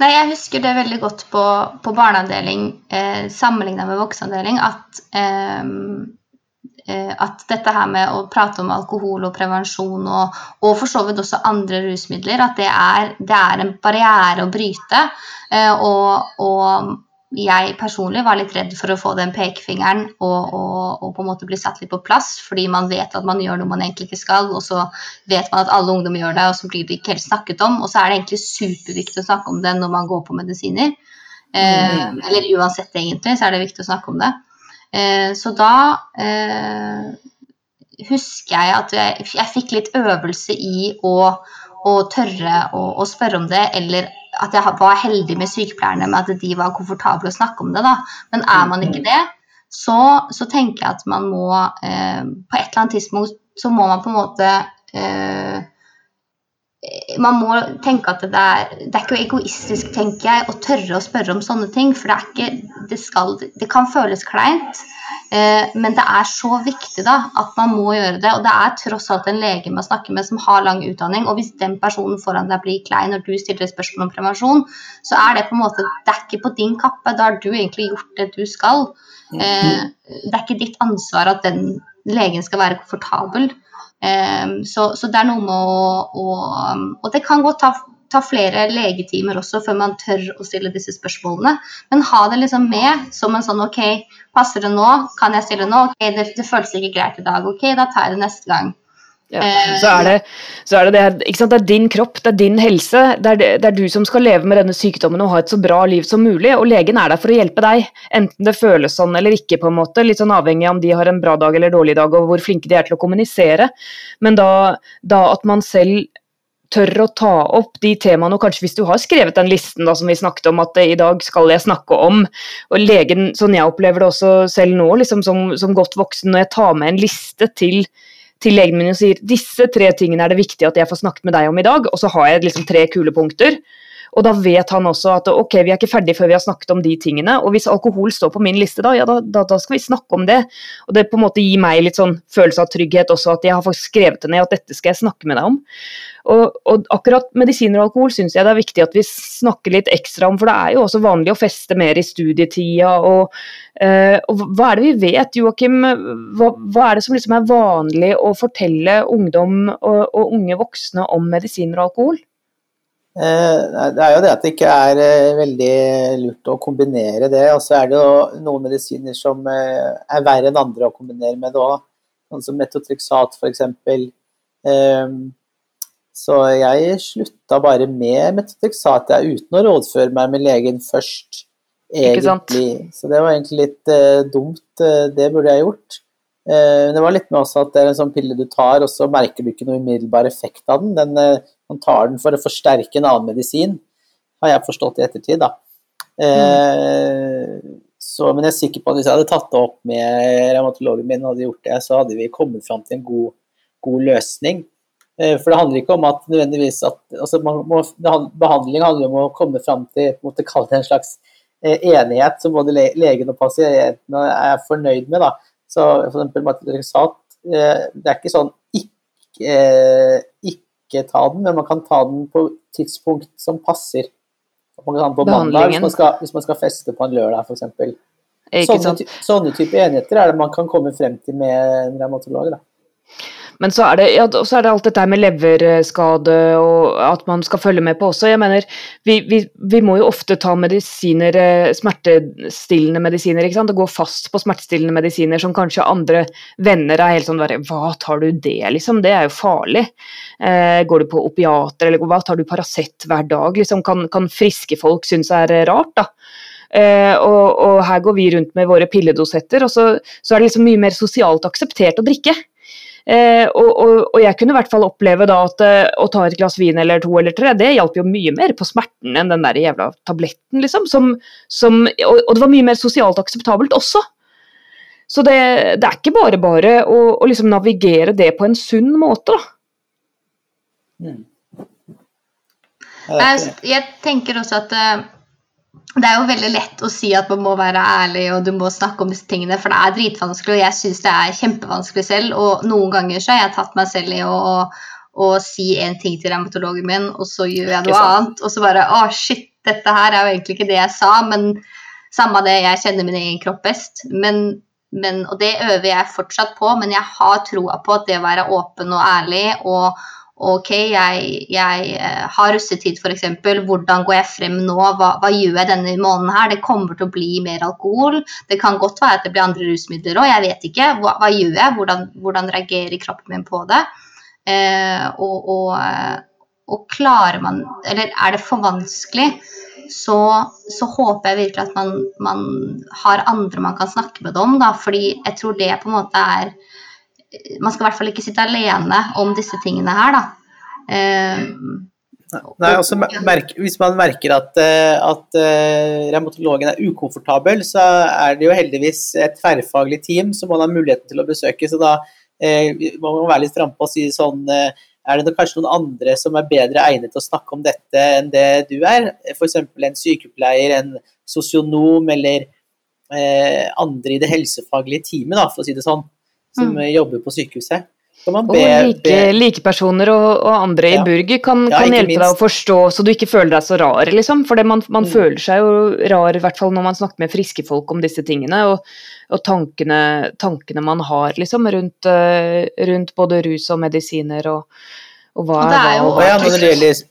Nei, jeg husker det veldig godt på, på barneavdeling eh, sammenligna med voksenavdeling at eh, Eh, at dette her med å prate om alkohol og prevensjon og, og for så vidt også andre rusmidler, at det er, det er en barriere å bryte. Eh, og, og, jeg personlig var litt redd for å få den pekefingeren og, og, og, på en måte bli satt litt på plass, fordi man vet at man gjør noe man egentlig ikke skal, og så vet man at alle ungdom gjør det, og så blir det ikke helt snakket om. Og så er det egentlig superviktig å snakke om det når man går på medisiner. Eh, mm. eller uansett, egentlig, så er det viktig å snakke om det. Eh, så da eh, husker jeg at jeg, jeg, fikk litt øvelse i å, å tørre å, å, spørre om det, eller at jeg var heldig med sykepleierne med at de var komfortable å snakke om det. da. Men er man ikke det, så, så tenker jeg at man må eh, På et eller annet tidspunkt så må man på en måte eh, man må tenke at det er, det er ikke egoistisk, tenker jeg, å tørre å spørre om sånne ting. For det, ikke, det, skal, det kan føles kleint, eh, men det er så viktig da, at man må gjøre det. Og det er tross alt en lege man snakker med som har lang utdanning. Og hvis den personen foran deg blir klein når du stiller spørsmål om prevensjon, så er det på en måte, det er ikke på din kappe. Da har du egentlig gjort det du skal. Eh, det er ikke ditt ansvar at den legen skal være komfortabel. Um, så, så, det er noe med å, å Og det kan godt ta, ta, flere legetimer også før man tør å stille disse spørsmålene. Men ha det liksom med som en sånn OK, passer det nå? Kan jeg stille nå? OK, det, det føles ikke greit i dag. OK, da tar jeg det neste gang. Ja. Eh, så, er det, så er det, det, det, er din kropp, det er din helse. Det er, det er, du som skal leve med denne sykdommen og ha et så bra liv som mulig. Og legen er der for å hjelpe deg, enten det føles sånn eller ikke. på en måte, Litt sånn avhengig av om de har en bra dag eller dårlig dag og hvor flinke de er til å kommunisere. Men da, da at man selv tør å ta opp de temaene, og kanskje hvis du har skrevet den listen da, som vi snakket om, at i dag skal jeg snakke om, og legen, sånn jeg opplever det også selv nå, liksom som, som godt voksen, når jeg tar med en liste til til legen min og sier disse tre tingene er det viktig at jeg får snakket med deg om i dag, og så har jeg liksom tre kule punkter. Og da vet han også at ok, vi er ikke ferdig før vi har snakket om de tingene. Og hvis alkohol står på min liste da, ja da, da, da skal vi snakke om det. Og det på en måte gir meg litt sånn følelse av trygghet også, at jeg har faktisk skrevet det ned, at dette skal jeg snakke med deg om. Og, og akkurat medisiner og alkohol syns jeg det er viktig at vi snakker litt ekstra om, for det er jo også vanlig å feste mer i studietida. Og, uh, og hva er det vi vet, Joakim? Hva, hva, er det som liksom er vanlig å fortelle ungdom og, og unge voksne om medisiner og alkohol? Eh, det er jo det at det ikke er eh, veldig lurt å kombinere det. Og så er det jo noen medisiner som er verre enn andre å kombinere med det òg. Sånn som metotrexat f.eks. Så jeg slutta bare med metotrexat uten å rådføre meg med legen først, egentlig. Så det var egentlig litt dumt. Det burde jeg gjort. Uh, det var litt med også at det er en sånn pille du tar, og så merker du ikke noe umiddelbar effekt av den. den man tar den for å forsterke en annen medisin, har jeg forstått i ettertid, da. Mm. Så, men jeg er sikker på at hvis jeg hadde tatt det opp med revmatologen min, hadde gjort det, så hadde vi kommet fram til en god, god løsning. Eh, for det handler ikke om at nødvendigvis at altså må, Behandling handler om å komme fram til måtte kalle det en slags eh, enighet som både legen og pasientene er fornøyd med. Da. Så for eksempel Matrixat, eh, det er ikke sånn ikke, ikke ta den, men man kan ta den på tidspunkt som passer. Man kan ta den på mandag hvis man, skal, hvis man skal feste på en lørdag, f.eks. Sånne, sånne type enigheter er det man kan komme frem til med en revmatolog. Da. Men så er, det, ja, så er det alt dette med leverskade og at man skal følge med på også. Jeg mener, vi, vi, vi må jo ofte ta medisiner, eh, smertestillende medisiner. ikke sant? Det går fast på smertestillende medisiner som kanskje andre venner er helt sånn bare, Hva tar du det, liksom? Det er jo farlig. Eh, går du på opiater, eller hva tar du Paracet hver dag? liksom? Kan, kan friske folk synes er rart, da? Uh, og, og, her går vi rundt med våre pilledosetter, og så, så er det liksom mye mer sosialt akseptert å drikke. Eh, og, og, og, jeg kunne i hvert fall oppleve da at eh, å ta et glass vin eller to eller tre, det hjalp jo mye mer på smerten enn den der jævla tabletten, liksom. Som, som, og, og, det var mye mer sosialt akseptabelt også. Så det, det er ikke bare bare å, å liksom navigere det på en sunn måte, da. Mm. Jeg, jeg tenker også at uh, det er jo veldig lett å si at man må være ærlig og du må snakke om disse tingene, for det er dritvanskelig, og jeg syns det er kjempevanskelig selv. Og noen ganger så har jeg tatt meg selv i å, å, å si en ting til revmatologen min, og så gjør jeg noe annet, og så bare Å, shit, dette her er jo egentlig ikke det jeg sa, men samme det, jeg kjenner min egen kropp best. Men, men, og det øver jeg fortsatt på, men jeg har troa på at det å være åpen og ærlig og ok, jeg, jeg eh, har russetid f.eks. Hvordan går jeg frem nå? Hva, hva, gjør jeg denne måneden her? Det kommer til å bli mer alkohol. Det kan godt være at det blir andre rusmidler òg, jeg vet ikke. Hva, hva gjør jeg? Hvordan, hvordan, reagerer kroppen min på det? Eh, og, og, eh, og, klarer man Eller er det for vanskelig? Så, så håper jeg virkelig at man, man, har andre man kan snakke med det om, da, fordi jeg tror det på en måte er man skal i hvert fall ikke sitte alene om disse tingene her, da. Uh, Nei, også merke, Hvis man merker at, eh, at uh, revmatologen er ukomfortabel, så er det jo heldigvis et tverrfaglig team som man har muligheten til å besøke. Så da uh, må man være litt frampå og si sånn Er det kanskje noen andre som er bedre egnet til å snakke om dette enn det du er? F.eks. en sykepleier, en sosionom eller andre i det helsefaglige teamet, da, for å si det sånn som mm. jobber på sykehuset. og like, likepersoner og, og, andre ja. i Burger kan, ja, kan hjelpe minst. deg å forstå, så du ikke føler deg så rar, liksom. For man, man mm. føler seg jo rar, i hvert fall når man snakker med friske folk om disse tingene. Og, og tankene, tankene, man har liksom rundt, uh, rundt, både rus og medisiner og, og hva er hva. Og, ja, når, det gjelder,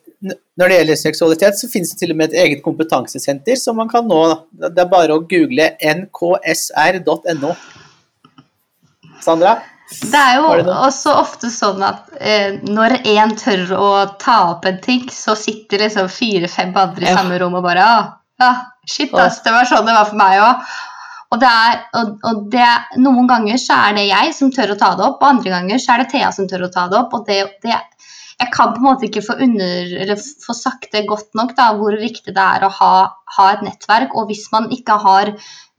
når det gjelder seksualitet, så finnes det til og med et eget kompetansesenter som man kan nå. Det er bare å google nksr.no. Sandra? Det er jo det også ofte sånn at eh, når én tør å ta opp en ting, så sitter liksom fire-fem andre i ja. samme rom og bare ah, ja, shit, ass, det var sånn det var for meg òg. Og, det er, og, og det, noen ganger så er det jeg som tør å ta det opp, og andre ganger så er det Thea som tør å ta det opp. og det, det jeg kan på en måte ikke få, under, få sagt det godt nok da, hvor viktig det er å ha, ha et nettverk. Og hvis man ikke har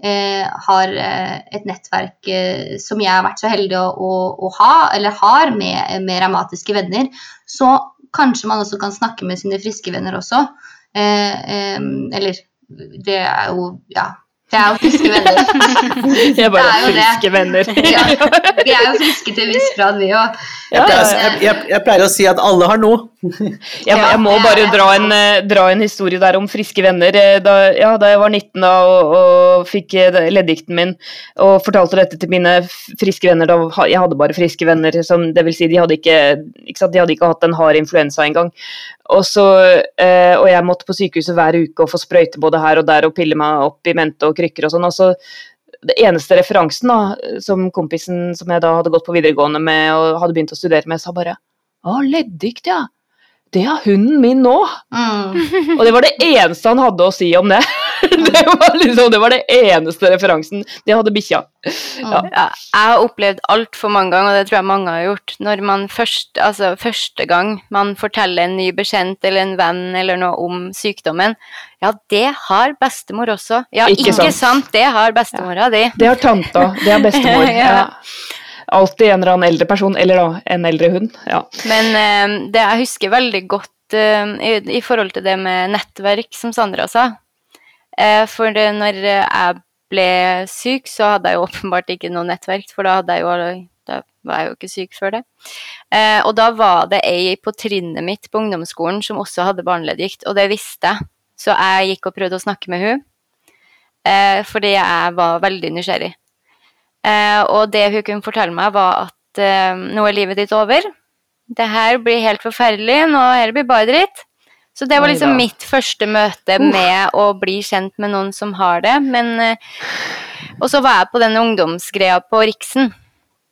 Eh, har eh, et nettverk eh, som jeg har vært så heldig å, å, å ha, eller har, med, med revmatiske venner, så kanskje man også kan snakke med sine friske venner også. eller det er jo Ja, det er jo friske venner. Jeg bare er friske det. venner. ja, vi er jo friske til en viss grad, vi òg. Jeg, jeg, jeg, jeg, pleier å si at alle har noe. jeg, må bare dra en, eh, dra en, historie der om friske venner. Eh, da, ja, da jeg var 19 da, og, og fikk leddikten leddgikten min og fortalte dette til mine friske venner da Jeg hadde bare friske venner, som, det vil si de hadde ikke, ikke de hadde ikke hatt en hard influensa engang. Og, så, eh, og jeg måtte på sykehuset hver uke og få sprøyte både her og der og pille meg opp i mente og krykker og sånn. og så det eneste referansen da, som kompisen som jeg da hadde gått på videregående med og hadde begynt å studere med, sa bare Å, leddgikt, ja. Det har hunden min nå! Mm. og det var det eneste han hadde å si om det. det, var liksom, det var det eneste referansen. Det hadde bikkja. Ja. Ja, jeg har opplevd altfor mange ganger, og det tror jeg mange har gjort, når man først, altså første gang man forteller en ny bekjent eller en venn eller noe om sykdommen Ja, det har bestemor også. Ja, ikke, ikke sant? sant? Det har bestemora di. Det har tanta. Det har bestemor. ja. Alltid en eller annen eldre person, eller da en eldre hund. Ja. Men uh, det jeg husker veldig godt uh, i, i, forhold til det med nettverk, som Sandra sa. Uh, for det, når jeg ble syk, så hadde jeg jo åpenbart ikke noe nettverk, for da, jeg jo, da var jeg jo ikke syk før det. Eh, og da var det ei på trinnet mitt på ungdomsskolen som også hadde barneleddgikt, og det visste jeg. Så jeg gikk og prøvde å snakke med hun, eh, fordi jeg var veldig nysgjerrig. Eh, og det hun kunne fortelle meg, var at eh, nå er livet ditt over. Det her blir helt forferdelig, nå her blir bare dritt. Så det var liksom mitt første møte med å bli kjent med noen som har det. Men, eh, og så var jeg på den ungdomsgreia på Riksen.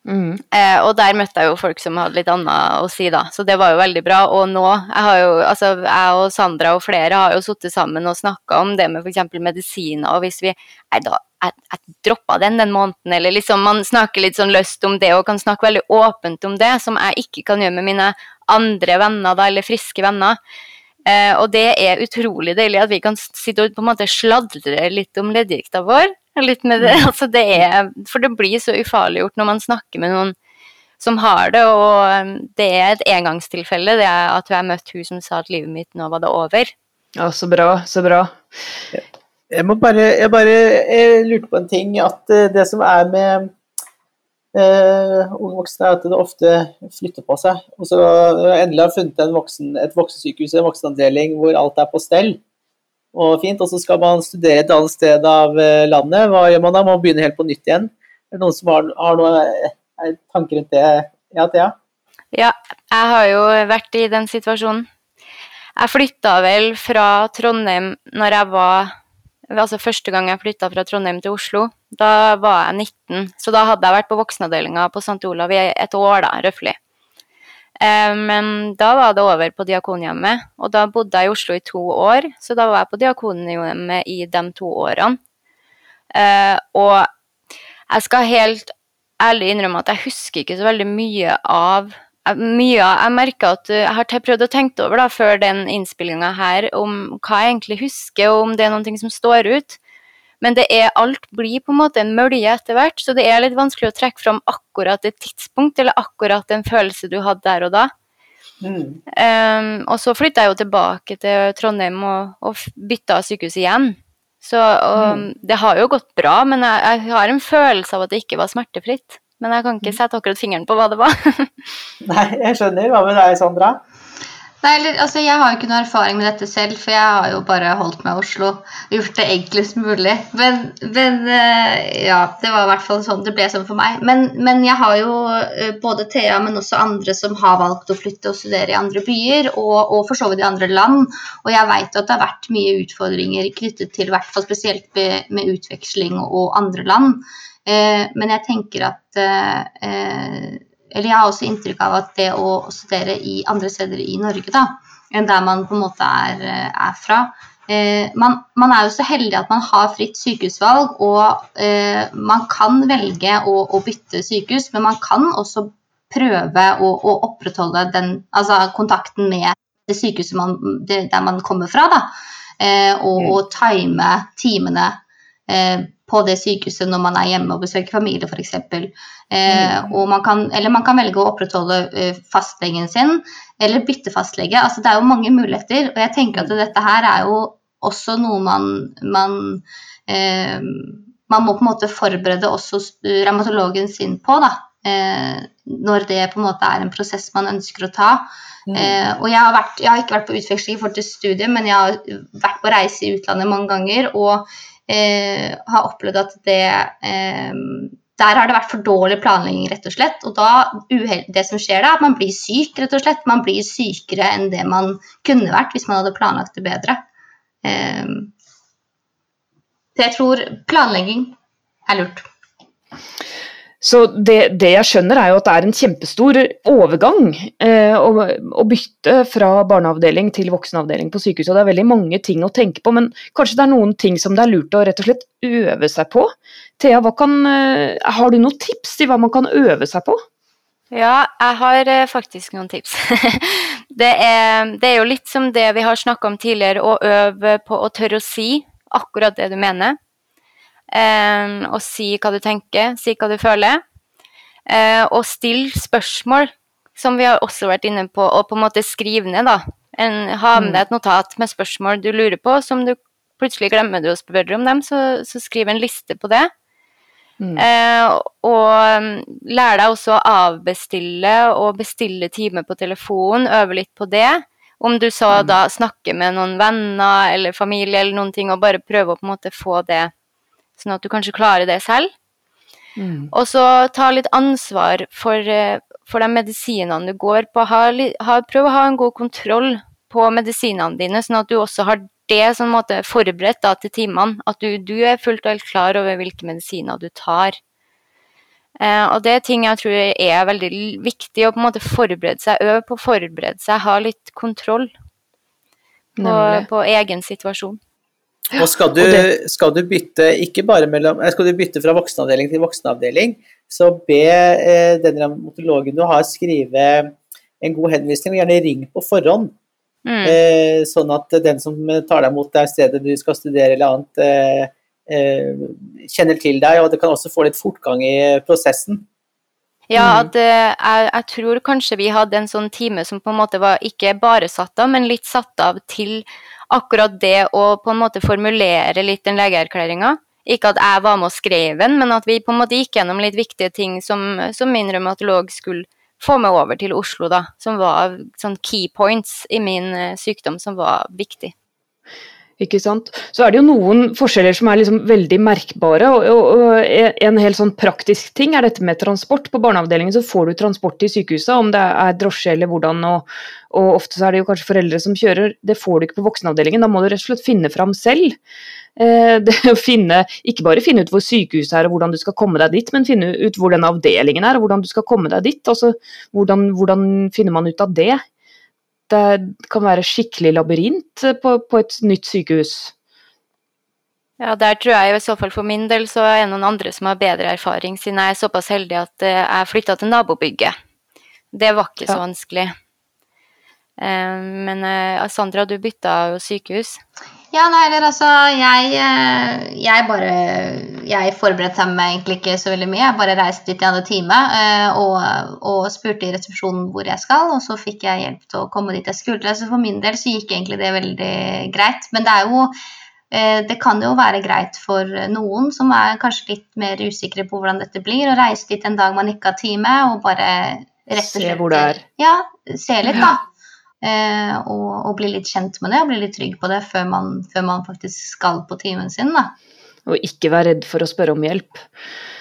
Mm. Eh, og der møtte jeg jo folk som hadde litt annet å si, da. Så det var jo veldig bra. Og nå, jeg har jo, altså jeg og Sandra og flere har jo sittet sammen og snakka om det med f.eks. medisiner, og hvis vi Nei, da jeg, jeg droppa den den måneden, eller liksom man snakker litt sånn løst om det og kan snakke veldig åpent om det, som jeg ikke kan gjøre med mine andre venner, da, eller friske venner. Eh, og det er utrolig deilig at vi kan sitte og på en måte sladre litt om leddgikta vår. Litt med det, altså det er, for det blir så ufarliggjort når man snakker med noen som har det, og um, det er et engangstilfelle det er at jeg møtte hun som sa at livet mitt nå var det over. Ja, så bra, så bra. Jeg må bare, jeg bare jeg lurte på en ting. At eh, det som er med eh, unge voksne, er at det ofte flytter på seg. Og så endelig har funnet en voksen, et voksensykehus, en voksenavdeling hvor alt er på stell og fint, og så skal man studere et annet sted av eh, landet. Hva gjør man da? Man begynner helt på nytt igjen. Er det noen som har, har noen tanker rundt det? Ja, Thea? Ja, jeg har jo vært i den situasjonen. Jeg flytta vel fra Trondheim når jeg var Altså første gang jeg flytta fra Trondheim til Oslo, da var jeg 19. Så da hadde jeg vært på voksenavdelinga på St. Olav i et år, da, røftlig. Eh, men da var det over på Diakonhjemmet, og da bodde jeg i Oslo i to år. Så da var jeg på Diakonhjemmet i de to årene. Eh, og jeg skal helt ærlig innrømme at jeg husker ikke så veldig mye av mye Jeg merker at jeg har prøvd å tenke over da, før den innspillinga her om hva jeg egentlig husker, og om det er noe som står ut. Men det er, alt blir på en måte en mølje etter hvert, så det er litt vanskelig å trekke fram akkurat et tidspunkt eller akkurat en følelse du hadde der og da. Mm. Um, og så flytta jeg jo tilbake til Trondheim og, og bytta sykehus igjen. Så og, mm. det har jo gått bra, men jeg, jeg, har en følelse av at det ikke var smertefritt. Men jeg kan ikke mm. sette akkurat fingeren på hva det var. Nei, jeg skjønner. Hva med deg, Sandra? Nei, eller, altså, Jeg har jo ikke noe erfaring med dette selv, for jeg har jo bare holdt meg i Oslo. og Gjort det enklest mulig. Men, men uh, ja, det var i hvert fall sånn det ble sånn for meg. Men, men jeg har jo uh, både Thea, men også andre som har valgt å flytte og studere i andre byer, og, og for så vidt i andre land. Og jeg veit at det har vært mye utfordringer knyttet til, i hvert fall spesielt med, med utveksling og andre land. Uh, men jeg tenker at eller jeg har også inntrykk av at det å studere i andre steder i Norge da, enn der man på en måte er, er fra eh, man, man, er jo så heldig at man har fritt sykehusvalg, og eh, man kan velge å, å, bytte sykehus, men man kan også prøve å, å opprettholde den, altså kontakten med det sykehuset man, det, der man kommer fra, da, eh, og, og time timene eh, på det sykehuset når man er hjemme og besøker familie f.eks. Eh, mm. man kan, eller man kan velge å opprettholde eh, fastlegen sin, eller bytte fastlege. Altså, det er jo mange muligheter. Og jeg tenker at dette her er jo også noe man, man eh, man må på en måte forberede også revmatologen sin på, da. Eh, når det på en måte er en prosess man ønsker å ta. Mm. Eh, og jeg har, vært, jeg har, ikke vært på utveksling i forhold til studiet, men jeg har vært på reise i utlandet mange ganger. Og eh, har opplevd at det eh, der har det vært for dårlig planlegging, rett og slett. Og da, det som skjer da, at man blir syk, rett og slett. Man blir sykere enn det man kunne vært hvis man hadde planlagt det bedre. Eh, så jeg tror planlegging er lurt. Så det, det, jeg skjønner er jo at det er en kjempestor overgang eh, å, å, bytte fra barneavdeling til voksenavdeling på sykehuset. og Det er veldig mange ting å tenke på, men kanskje det er noen ting som det er lurt å rett og slett øve seg på. Thea, kan, eh, har du noen tips til hva man kan øve seg på? Ja, jeg har eh, faktisk noen tips. det, er, det, er, jo litt som det vi har snakka om tidligere, å øve på å tørre å si akkurat det du mener. Um, og si hva du tenker, si hva du føler. Eh, og still spørsmål, som vi har også vært inne på, og på en måte skrive ned, da. En, ha med mm. deg et notat med spørsmål du lurer på, som du plutselig glemmer du å spørre om dem, så, så skriv en liste på det. Mm. Eh, og um, lær deg også å avbestille og bestille time på telefon, øve litt på det. Om du så mm. da snakker med noen venner eller familie eller noen ting, og bare prøve å på en måte få det sånn at du kanskje klarer det selv. Mm. Og så ta litt ansvar for, eh, for de medisinene du går på. Ha, ha, prøv å ha en god kontroll på medisinene dine, sånn at du også har det sånn måte forberedt da, til timene. At du, du, er fullt og helt klar over hvilke medisiner du tar. Eh, og det er ting jeg tror er veldig viktig å på en måte forberede seg, øve på å forberede seg, ha litt kontroll på, på egen situasjon. Og skal du, skal du bytte ikke bare mellom, eh, skal du bytte fra voksenavdeling til voksenavdeling, så be eh, den revmatologen du har skrive en god henvisning, og gjerne ring på forhånd. Mm. Eh, sånn at den som tar deg imot det stedet du skal studere eller annet, eh, eh, kjenner til deg, og det kan også få litt fortgang i prosessen. Ja, Mm. at eh, jeg, jeg tror kanskje vi hadde en sånn time som på en måte var ikke bare satt av, men litt satt av til akkurat det å på en måte formulere litt den legeerklæringa. Ikke at jeg var med og skrev den, men at vi på en måte gikk gjennom litt viktige ting som, som min revmatolog skulle få meg over til Oslo, da. Som var sånn key points i min eh, sykdom som var viktig. Ikke sant? Så er det jo noen forskjeller som er liksom veldig merkbare. og, og, og En helt sånn praktisk ting er dette med transport. På barneavdelingen så får du transport til sykehuset, om det er drosje eller hvordan. Og, og ofte så er det jo kanskje foreldre som kjører. Det får du ikke på voksenavdelingen. Da må du rett og slett finne fram selv. Eh, det å finne, Ikke bare finne ut hvor sykehuset er og hvordan du skal komme deg dit, men finne ut hvor den avdelingen er og hvordan du skal komme deg dit. Altså, hvordan, hvordan finner man ut av det? Det kan være skikkelig labyrint på, på et nytt sykehus. Ja, der tror jeg i så fall for min del så er det noen andre som har bedre erfaring, siden jeg er såpass heldig at eh, jeg flytta til nabobygget. Det var ikke så vanskelig. Eh, Men eh, Sandra, du bytta jo sykehus. Ja, nei, eller altså Jeg, eh, jeg bare Jeg forberedte meg egentlig ikke så veldig mye. Jeg bare reiste dit i andre time eh, og, og spurte i resepsjonen hvor jeg skal, og så fikk jeg hjelp til å komme dit jeg skulle. Så for min del så gikk egentlig det veldig greit. Men det er jo eh, det kan jo være greit for noen som er kanskje litt mer usikre på hvordan dette blir, å reise dit en dag man ikke har time, og bare rett og Se slett hvor det er. Ja, se litt, da. Eh, og, og bli litt kjent med det og bli litt trygg på det før man, før man faktisk skal på timen sin. Da. Og ikke være redd for å spørre om hjelp.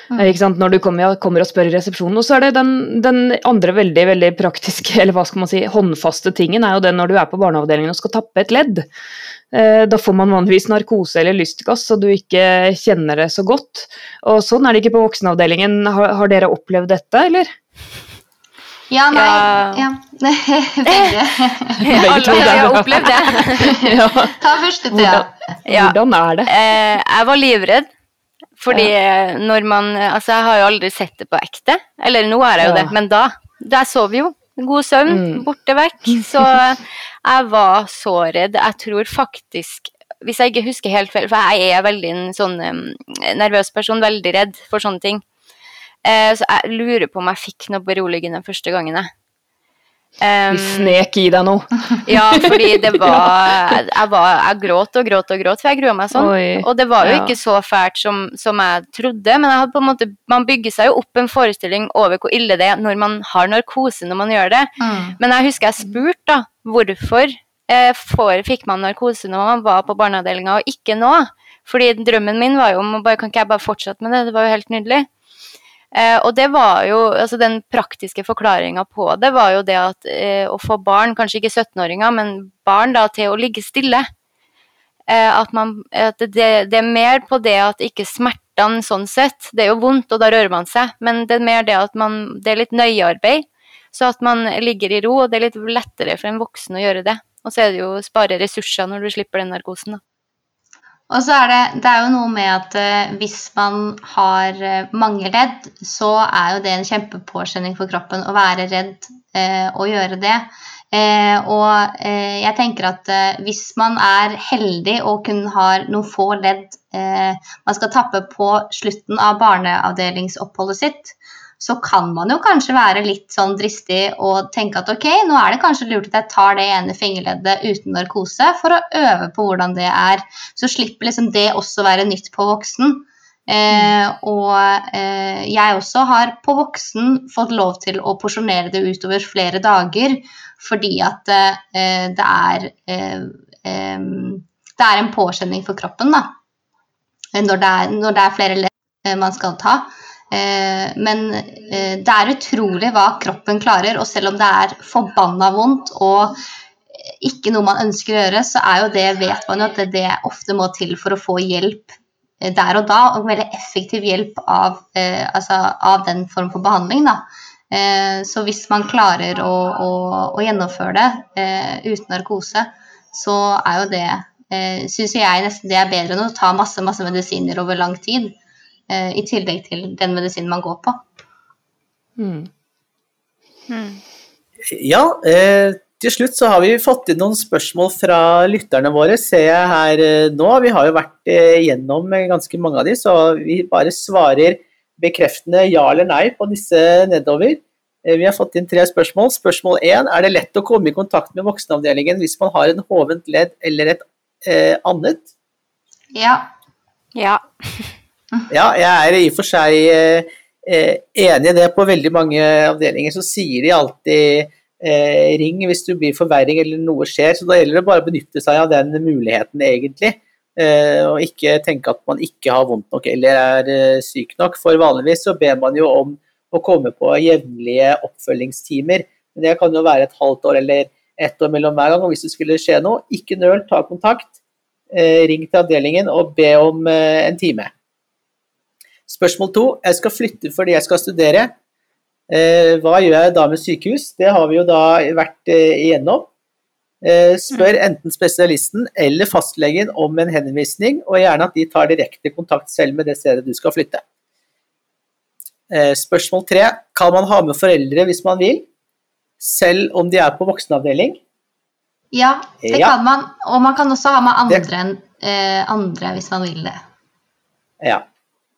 Mm. Eh, Ikke sant? Når du kommer, kommer og spør i resepsjonen. Og så er det den, den andre veldig veldig praktiske, eller hva skal man si, håndfaste tingen, er jo det når du er på barneavdelingen og skal tappe et ledd. Eh, Da får man vanligvis narkose eller lystgass, så du ikke kjenner det så godt. Og sånn er det ikke på voksenavdelingen. Har, har dere opplevd dette, eller? Ja, nei Ja. ja. Begge. Alle to, har opplevd det. ja. Ta første, Thea. Ja. Hvordan er det? Eh, jeg var livredd. Fordi når man Altså, jeg har jo aldri sett det på ekte. Eller nå er jeg jo Ja. det, men da der sover sov jo. God søvn, Mm. borte vekk. Så jeg var så redd. Jeg tror faktisk Hvis jeg ikke husker helt feil, for jeg er veldig en sånn nervøs person, veldig redd for sånne ting. Eh, så jeg lurer på om jeg fikk noe beroligende første gangen, jeg. Um, Vi snek i deg noe. ja, fordi det var Jeg, var, jeg gråt og gråt og gråt, for jeg grua meg sånn. Oi. Og det var jo Ja. ikke så fælt som, som jeg trodde, men jeg hadde på en måte, man bygger seg jo opp en forestilling over hvor ille det er når man har narkose når man gjør det. Mm. Men jeg husker jeg spurte da, hvorfor eh, får, fikk man narkose når man var på barneavdelinga og ikke nå? Fordi drømmen min var jo om bare, kan ikke jeg bare fortsette med det, det var jo helt nydelig. Eh, og det var jo, altså den praktiske forklaringa på det var jo det at eh, å få barn, kanskje ikke 17-åringer, men barn da til å ligge stille. Eh, at man, at det, det er mer på det at ikke smertene sånn sett, det er jo vondt og da rører man seg, men det er mer det at man, det er litt nøyearbeid. Så at man ligger i ro, og det er litt lettere for en voksen å gjøre det. Og så er det jo å spare ressurser når du slipper den narkosen, da. Og så er det, det er jo noe med at eh, hvis man har eh, mange ledd, så er jo det en kjempepåkjenning for kroppen å være redd eh, og gjøre det. Eh, og eh, jeg tenker at eh, hvis man er heldig og kun har noen få ledd man skal tappe på slutten av barneavdelingsoppholdet sitt, så kan man jo kanskje være litt sånn dristig og tenke at ok, nå er det kanskje lurt at jeg tar det ene fingerleddet uten narkose for å øve på hvordan det er. Så slipper liksom det også være nytt på voksen. Eh, og eh, jeg også har på voksen fått lov til å porsjonere det utover flere dager fordi at eh, det er eh, det er en påkjenning for kroppen da, når det er, når det er flere ledd eh, man skal ta. Eh, men eh, det er utrolig hva kroppen klarer, og selv om det er forbanna vondt og ikke noe man ønsker å gjøre, så er jo det, vet man jo at det, det ofte må til for å få hjelp eh, der og da, og veldig effektiv hjelp av, eh, altså, av den form for behandling. Da. Eh, så hvis man klarer å, å, å gjennomføre det eh, uten narkose, så er jo det Syns jeg nesten det er bedre enn å ta masse, masse medisiner over lang tid. Eh, I tillegg til den medisinen man går på. Mm. Mm. Ja, eh, til slutt så har vi fått inn noen spørsmål fra lytterne våre, ser jeg her eh, nå. Vi har jo vært eh, gjennom ganske mange av de, så vi bare svarer bekreftende ja eller nei på disse nedover. Eh, vi har fått inn tre spørsmål. Spørsmål én er det lett å komme i kontakt med voksenavdelingen hvis man har en hovent ledd eller et eh, annet? Ja. Ja. Ja, jeg er i og for seg eh, eh, enig i det. På veldig mange avdelinger så sier de alltid eh, ring hvis du blir forverring eller noe skjer. Så da gjelder det bare å benytte seg av den muligheten, egentlig. Eh, og ikke tenke at man ikke har vondt nok eller er eh, syk nok. For vanligvis så ber man jo om å komme på jevnlige oppfølgingstimer. Men det kan jo være et halvt år eller ett år mellom hver gang. Og hvis det skulle skje noe, ikke nøl, ta kontakt. Ring til avdelingen og be om en time. Spørsmål to. Jeg skal flytte fordi jeg skal studere. Eh, hva gjør jeg da med sykehus? Det har vi jo da vært eh, igjennom. Eh, spør enten spesialisten eller fastlegen om en henvisning, og gjerne at de tar direkte kontakt selv med det stedet du skal flytte. Eh, spørsmål tre. Kan man ha med foreldre hvis man vil, selv om de er på voksenavdeling? ja, det Ja. kan man. Og man kan også ha med andre enn eh, andre hvis man vil det. Ja.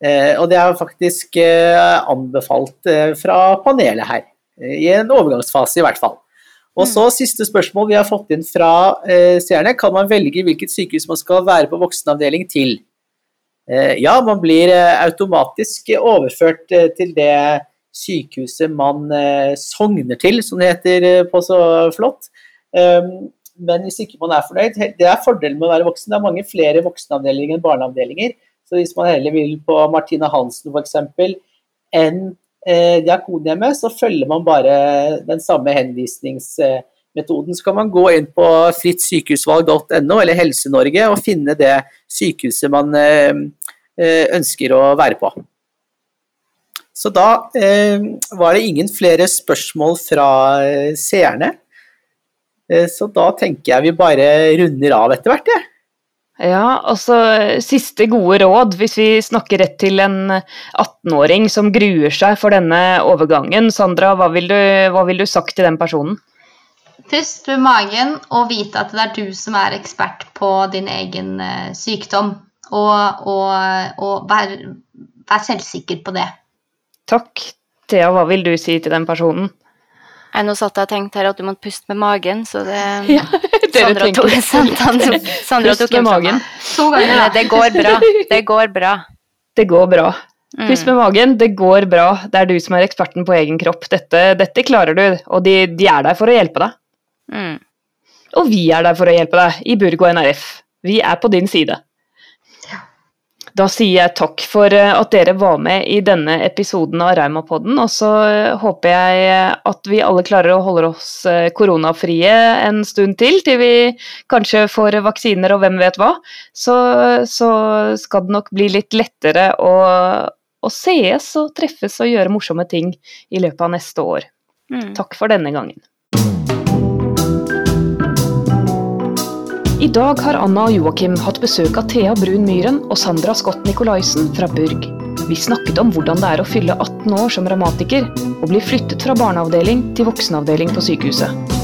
Eh, og det er faktisk eh, anbefalt eh, fra panelet her. I en overgangsfase, i hvert fall. Og så siste spørsmål vi har fått inn fra eh, seerne. Kan man velge hvilket sykehus man skal være på voksenavdeling til? Eh, ja, man blir eh, automatisk overført til det sykehuset man sogner til, som det heter på så flott. Um, men hvis ikke man er fornøyd, det er fordelen med å være voksen. Det er mange flere voksenavdelinger enn barneavdelinger. Så hvis man heller vil på Martina Hansen f.eks. enn eh, Diakonhjemmet, så følger man bare den samme henvisningsmetoden. Så kan man gå inn på frittsykehusvalg.no eller Helse-Norge og finne det sykehuset man eh, eh, ønsker å være på. Så da eh, var det ingen flere spørsmål fra eh, seerne. Eh, Så da tenker jeg vi bare runder av etter hvert, jeg. Ja, altså siste gode råd hvis vi snakker rett til en 18-åring som gruer seg for denne overgangen. Sandra, hva vil du, hva vil du sagt til den personen? Pust med magen og vite at det er du som er ekspert på din egen eh, sykdom. Og, og, og vær, vær selvsikker på det. Takk. Thea, hva vil du si til den personen? Jeg nå satt jeg og tenkte her at du måtte puste med magen, så det Ja, dere Sandra tenker tok, det. Sandra, Sandra Pust tok med fra magen. To ganger, Nei, det går bra. Det går bra. Det går bra. Mm. Pust med magen, det går bra. Det er du som er eksperten på egen kropp. Dette, dette klarer du, og de, de er der for å hjelpe deg. Mm. Og vi er der for å hjelpe deg i Burgo NRF. Vi er på din side. Da sier jeg takk for eh, at dere var med i denne episoden av Raumapodden, og så eh, håper jeg eh, at vi alle klarer å holde oss koronafrie en stund til, til vi kanskje får vaksiner og hvem vet hva. Så, så skal det nok bli litt lettere å, å sees og treffes og gjøre morsomme ting i løpet av neste år. Mm. Takk for denne gangen. I dag har Anna og Joakim hatt besøk av Thea Brun Myhren og Sandra Scott Nikolaisen fra Burg. Vi snakket om hvordan det er å fylle 18 år som revmatiker og bli flyttet fra barneavdeling til voksenavdeling på sykehuset.